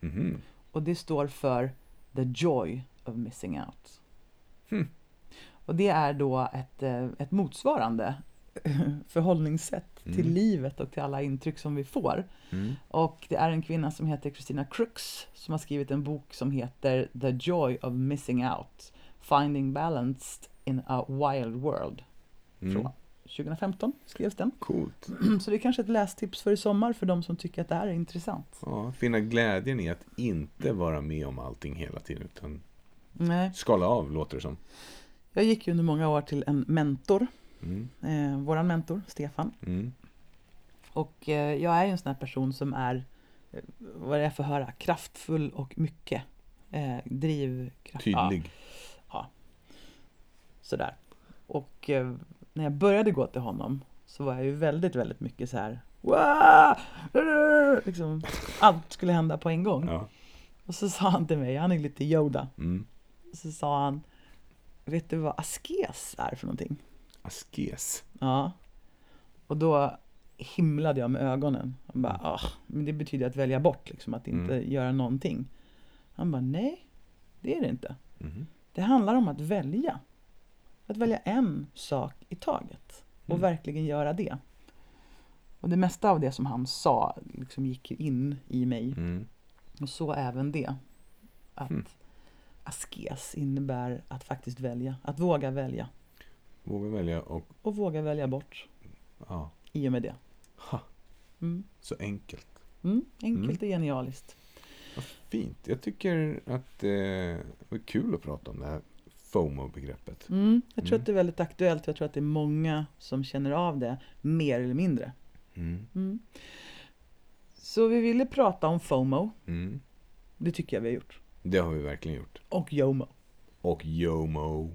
Mhm. och det står för The Joy of Missing Out. Hmm. Och det är då ett, eh, ett motsvarande förhållningssätt till Mm. livet och till alla intryck som vi får. Mm. Och det är en kvinna som heter Christina Crooks som har skrivit en bok som heter The Joy of Missing Out Finding Balanced in a Wild World. Mm. Från 2015 skrevs den. Coolt. Så det är kanske ett lästips för i sommar för de som tycker att det här är intressant. Ja, finna glädjen i att inte vara med om allting hela tiden. Utan Nej. skala av, låter det som. Jag gick ju under många år till en mentor, Mm. eh, våran mentor Stefan. Mm. Och eh, jag är ju en sån här person som är, eh, vad är det jag får höra, kraftfull och mycket. Eh, drivkraft. Tydlig. Ja, sådär. Och eh, när jag började gå till honom så var jag ju väldigt, väldigt mycket så här. Liksom, allt skulle hända på en gång. Ja. Och så sa han till mig, han är lite Yoda. Mm. Så sa han, vet du vad askes är för någonting? Askes. Ja. Och då himlade jag med ögonen. Han bara, ah, men det betyder att välja bort, liksom, att inte Mm. göra någonting. Han bara, nej, det är det inte. Mhm. Det handlar om att välja. Att välja en sak i taget och Mm. verkligen göra det. Och det mesta av det som han sa liksom gick in i mig. Mm. Och så även det. Att Mm. askes innebär att faktiskt välja. Att våga välja. Våga välja och... Och våga välja bort Ja. i och med det. Ha, Mm. så enkelt. Mm, enkelt och genialiskt. Vad fint. Jag tycker att eh, det var kul att prata om det här FOMO-begreppet. Mm, jag tror Mm. att det är väldigt aktuellt. Jag tror att det är många som känner av det, mer eller mindre. Mm. Mm. Så vi ville prata om FOMO. Mm. Det tycker jag vi har gjort. Det har vi verkligen gjort. Och YOMO. Och YOMO.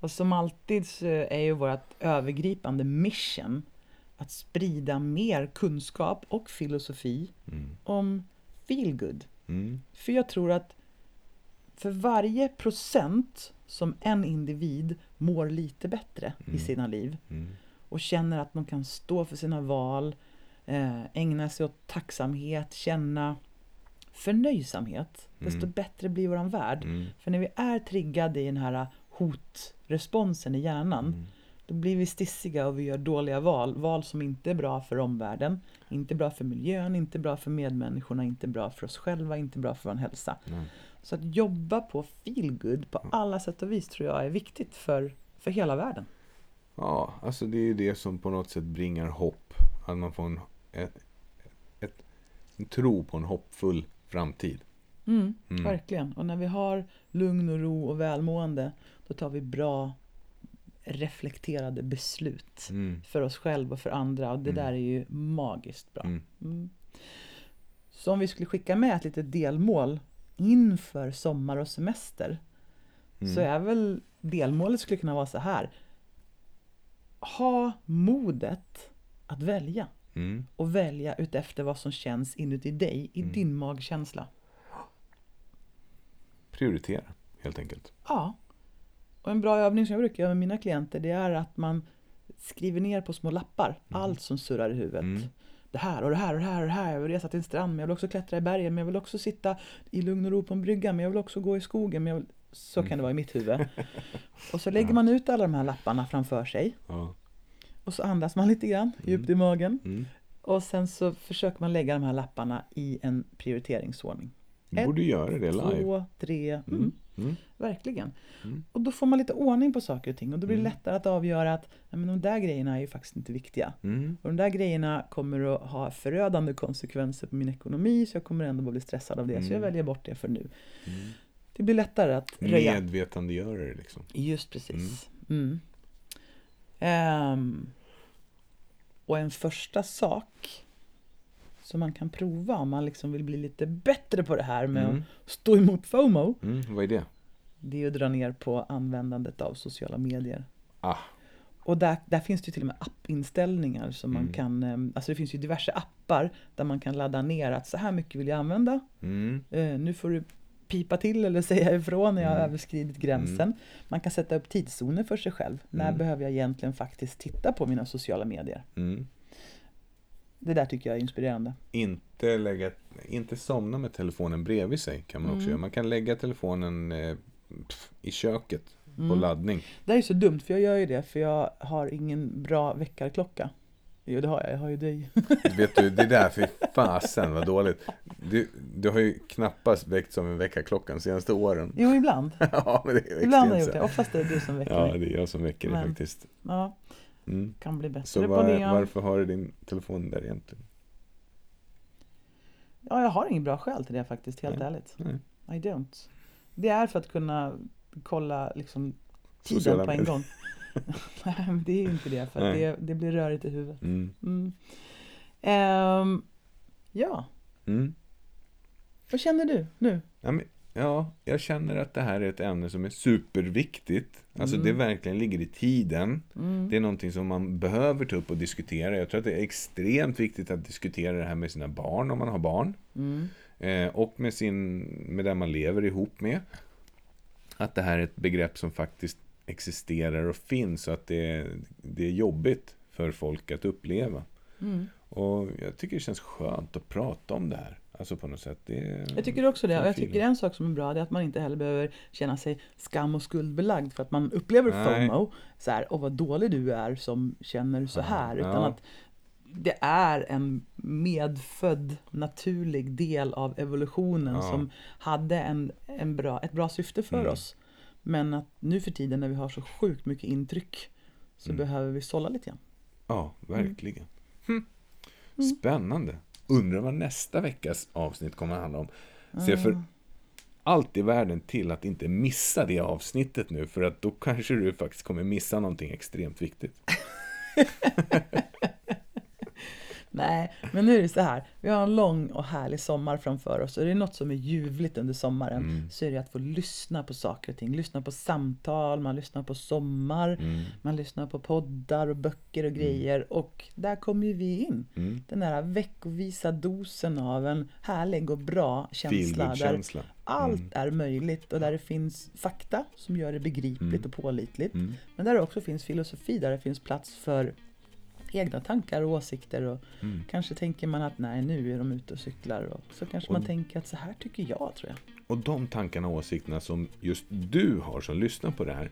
Och som alltid så är ju vårt övergripande mission att sprida mer kunskap och filosofi Mm. om feel good. Mm. För jag tror att för varje procent som en individ mår lite bättre i Mm. sina liv Mm. och känner att de kan stå för sina val, eh, ägna sig åt tacksamhet, känna förnöjsamhet, desto Mm. bättre blir våran värld. Mm. För när vi är triggade i den här hotresponsen i hjärnan, Mm. då blir vi stissiga och vi gör dåliga val. Val som inte är bra för omvärlden, inte bra för miljön, inte bra för medmänniskorna, inte bra för oss själva, inte bra för vår hälsa. Nej. Så att jobba på feel good på alla sätt och vis tror jag är viktigt för, för hela världen. Ja, alltså det är ju det som på något sätt bringar hopp. Att man får en, ett, ett, en tro på en hoppfull framtid. Mm, Mm. Verkligen. Och när vi har lugn och ro och välmående, då tar vi bra reflekterade beslut Mm. för oss själva och för andra. Och det Mm. där är ju magiskt bra. Mm. Mm. Så om vi skulle skicka med ett litet delmål inför sommar och semester Mm. så är väl delmålet skulle kunna vara så här. Ha modet att välja Mm. och välja utefter vad som känns inuti dig, i Mm. din magkänsla. Prioritera, helt enkelt. Ja. Och en bra övning som jag brukar göra med mina klienter det är att man skriver ner på små lappar allt som surrar i huvudet. Mm. Det här och det här och det här och det här. Jag vill resa till en strand men jag vill också klättra i bergen men jag vill också sitta i lugn och ro på en brygga men jag vill också gå i skogen. Men. Så kan det vara i mitt huvud. Och så lägger man ut alla de här lapparna framför sig. Och så andas man lite grann djupt i magen. Mm. Och sen så försöker man lägga de här lapparna i en prioriteringsordning. Du Ett, borde göra det live. Två, tre, mm. Mm. Mm. Verkligen. Mm. Och då får man lite ordning på saker och ting och då blir det Mm. lättare att avgöra att nej, men de där grejerna är ju faktiskt inte viktiga. Mm. Och de där grejerna kommer att ha förödande konsekvenser på min ekonomi så jag kommer ändå bara bli stressad av det. Så jag Mm. väljer bort det för nu. Det blir lättare att röja. Medvetandegöra det liksom. Just precis. Ehm, och en första sak som man kan prova om man liksom vill bli lite bättre på det här med Mm. att stå emot FOMO. Mm. Vad är det? Det är att dra ner på användandet av sociala medier. Ah. Och där, där finns det till och med appinställningar som man Mm. kan, ehm, alltså det finns ju diverse appar där man kan ladda ner att så här mycket vill jag använda. Mm. Eh, nu får du pipa till eller säga ifrån när jag har Mm. överskridit gränsen. Man kan sätta upp tidszoner för sig själv. När Mm. behöver jag egentligen faktiskt titta på mina sociala medier? Det där tycker jag är inspirerande. Inte, lägga, inte somna med telefonen bredvid sig kan man också Mm. göra. Man kan lägga telefonen eh, pff, i köket på Mm. laddning. Det här är så dumt för jag gör ju det för jag har ingen bra väckarklocka. Jo det har jag, jag har ju dig. Vet du, det där, fy fasen vad dåligt. Du, du har ju knappast väckt som en väckarklocka de senaste åren. Jo ibland. ja, men det är Ibland har jag gjort det. Oftast är det du som väcker Ja, mig. det är jag som väcker dig Men- faktiskt. Ja, Mm. kan bli bättre Så på var, det. varför har du din telefon där egentligen? Ja, jag har ingen bra skäl till det faktiskt, helt Nej. ärligt. Nej. I don't. Det är för att kunna kolla liksom tiden Sociala på en gång. Nej, men det är inte det, för det, det blir rörigt i huvudet. Mm. Mm. Ehm, ja, Mm. vad känner du nu? Ja, men, ja, jag känner att det här är ett ämne som är superviktigt. Alltså Mm. det verkligen ligger i tiden. Mm. Det är någonting som man behöver ta upp och diskutera. Jag tror att det är extremt viktigt att diskutera det här med sina barn om man har barn. Mm. Eh, och med, sin, med den man lever ihop med. Att det här är ett begrepp som faktiskt existerar och finns och att det är, det är jobbigt för folk att uppleva. Mm. Och jag tycker det känns skönt att prata om det här. Alltså på något sätt. Det Jag tycker också det. Och jag tycker en sak som är bra det är att man inte heller behöver känna sig skam och skuldbelagd för att man upplever Nej. FOMO. Så här, åh vad dålig du är som känner så här. Ja. Utan att det är en medfödd naturlig del av evolutionen Ja. som hade en, en bra, ett bra syfte för Mm. oss. Men att nu för tiden när vi har så sjukt mycket intryck så Mm. behöver vi sålla lite grann. Ja, verkligen. Hm. Mm. Spännande. Undrar vad nästa veckas avsnitt kommer att handla om. Mm. för allt i världen till att inte missa det avsnittet nu. För att då kanske du faktiskt kommer missa någonting extremt viktigt. Nej, men nu är det så här. Vi har en lång och härlig sommar framför oss och det är något som är ljuvligt under sommaren Mm. så är det att få lyssna på saker och ting. Lyssna på samtal, man lyssnar på sommar, Mm. man lyssnar på poddar och böcker och grejer och där kommer ju vi in. Mm. Den där veckovisa dosen av en härlig och bra känsla där Feelgood-känsla. allt Mm. är möjligt och där det finns fakta som gör det begripligt Mm. och pålitligt. Mm. Men där det också finns filosofi, där det finns plats för egna tankar och åsikter och Mm. kanske tänker man att nej nu är de ute och cyklar och så kanske Och- man tänker att så här tycker jag tror jag. Och de tankarna och åsikterna som just du har som lyssnar på det här.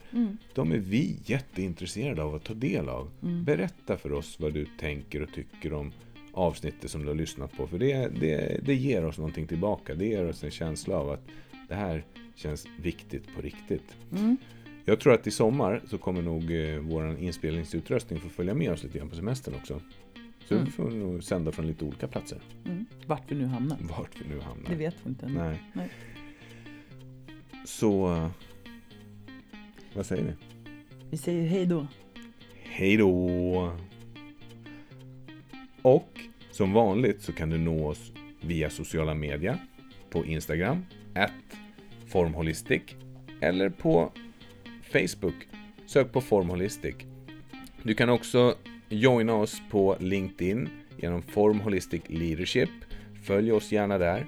De är vi jätteintresserade av att ta del av. Berätta för oss vad du tänker och tycker om avsnittet som du har lyssnat på. För det, det, det ger oss någonting tillbaka. Det ger oss en känsla av att det här känns viktigt på riktigt. Mm. Jag tror att i sommar så kommer nog eh, vår inspelningsutrustning få följa med oss lite grann på semestern också. Så Mm. vi får nog sända från lite olika platser. Mm. Vart vi nu hamnar, Vart vi nu hamnar. det vet vi inte ännu. Nej. Nej. Så... Vad säger vi? Vi säger hej då. Hej då! Och som vanligt så kan du nå oss via sociala medier. På Instagram, at formholistic. Eller på Facebook, sök på formholistic. Du kan också joina oss på LinkedIn genom Formholistic Leadership. Följ oss gärna där.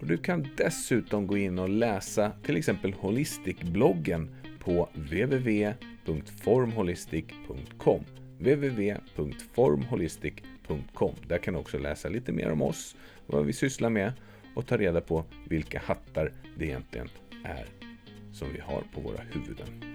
Och du kan dessutom gå in och läsa till exempel Holistic-bloggen på www.formholistic.com www.formholistic.com Där kan du också läsa lite mer om oss, vad vi sysslar med och ta reda på vilka hattar det egentligen är som vi har på våra huvuden.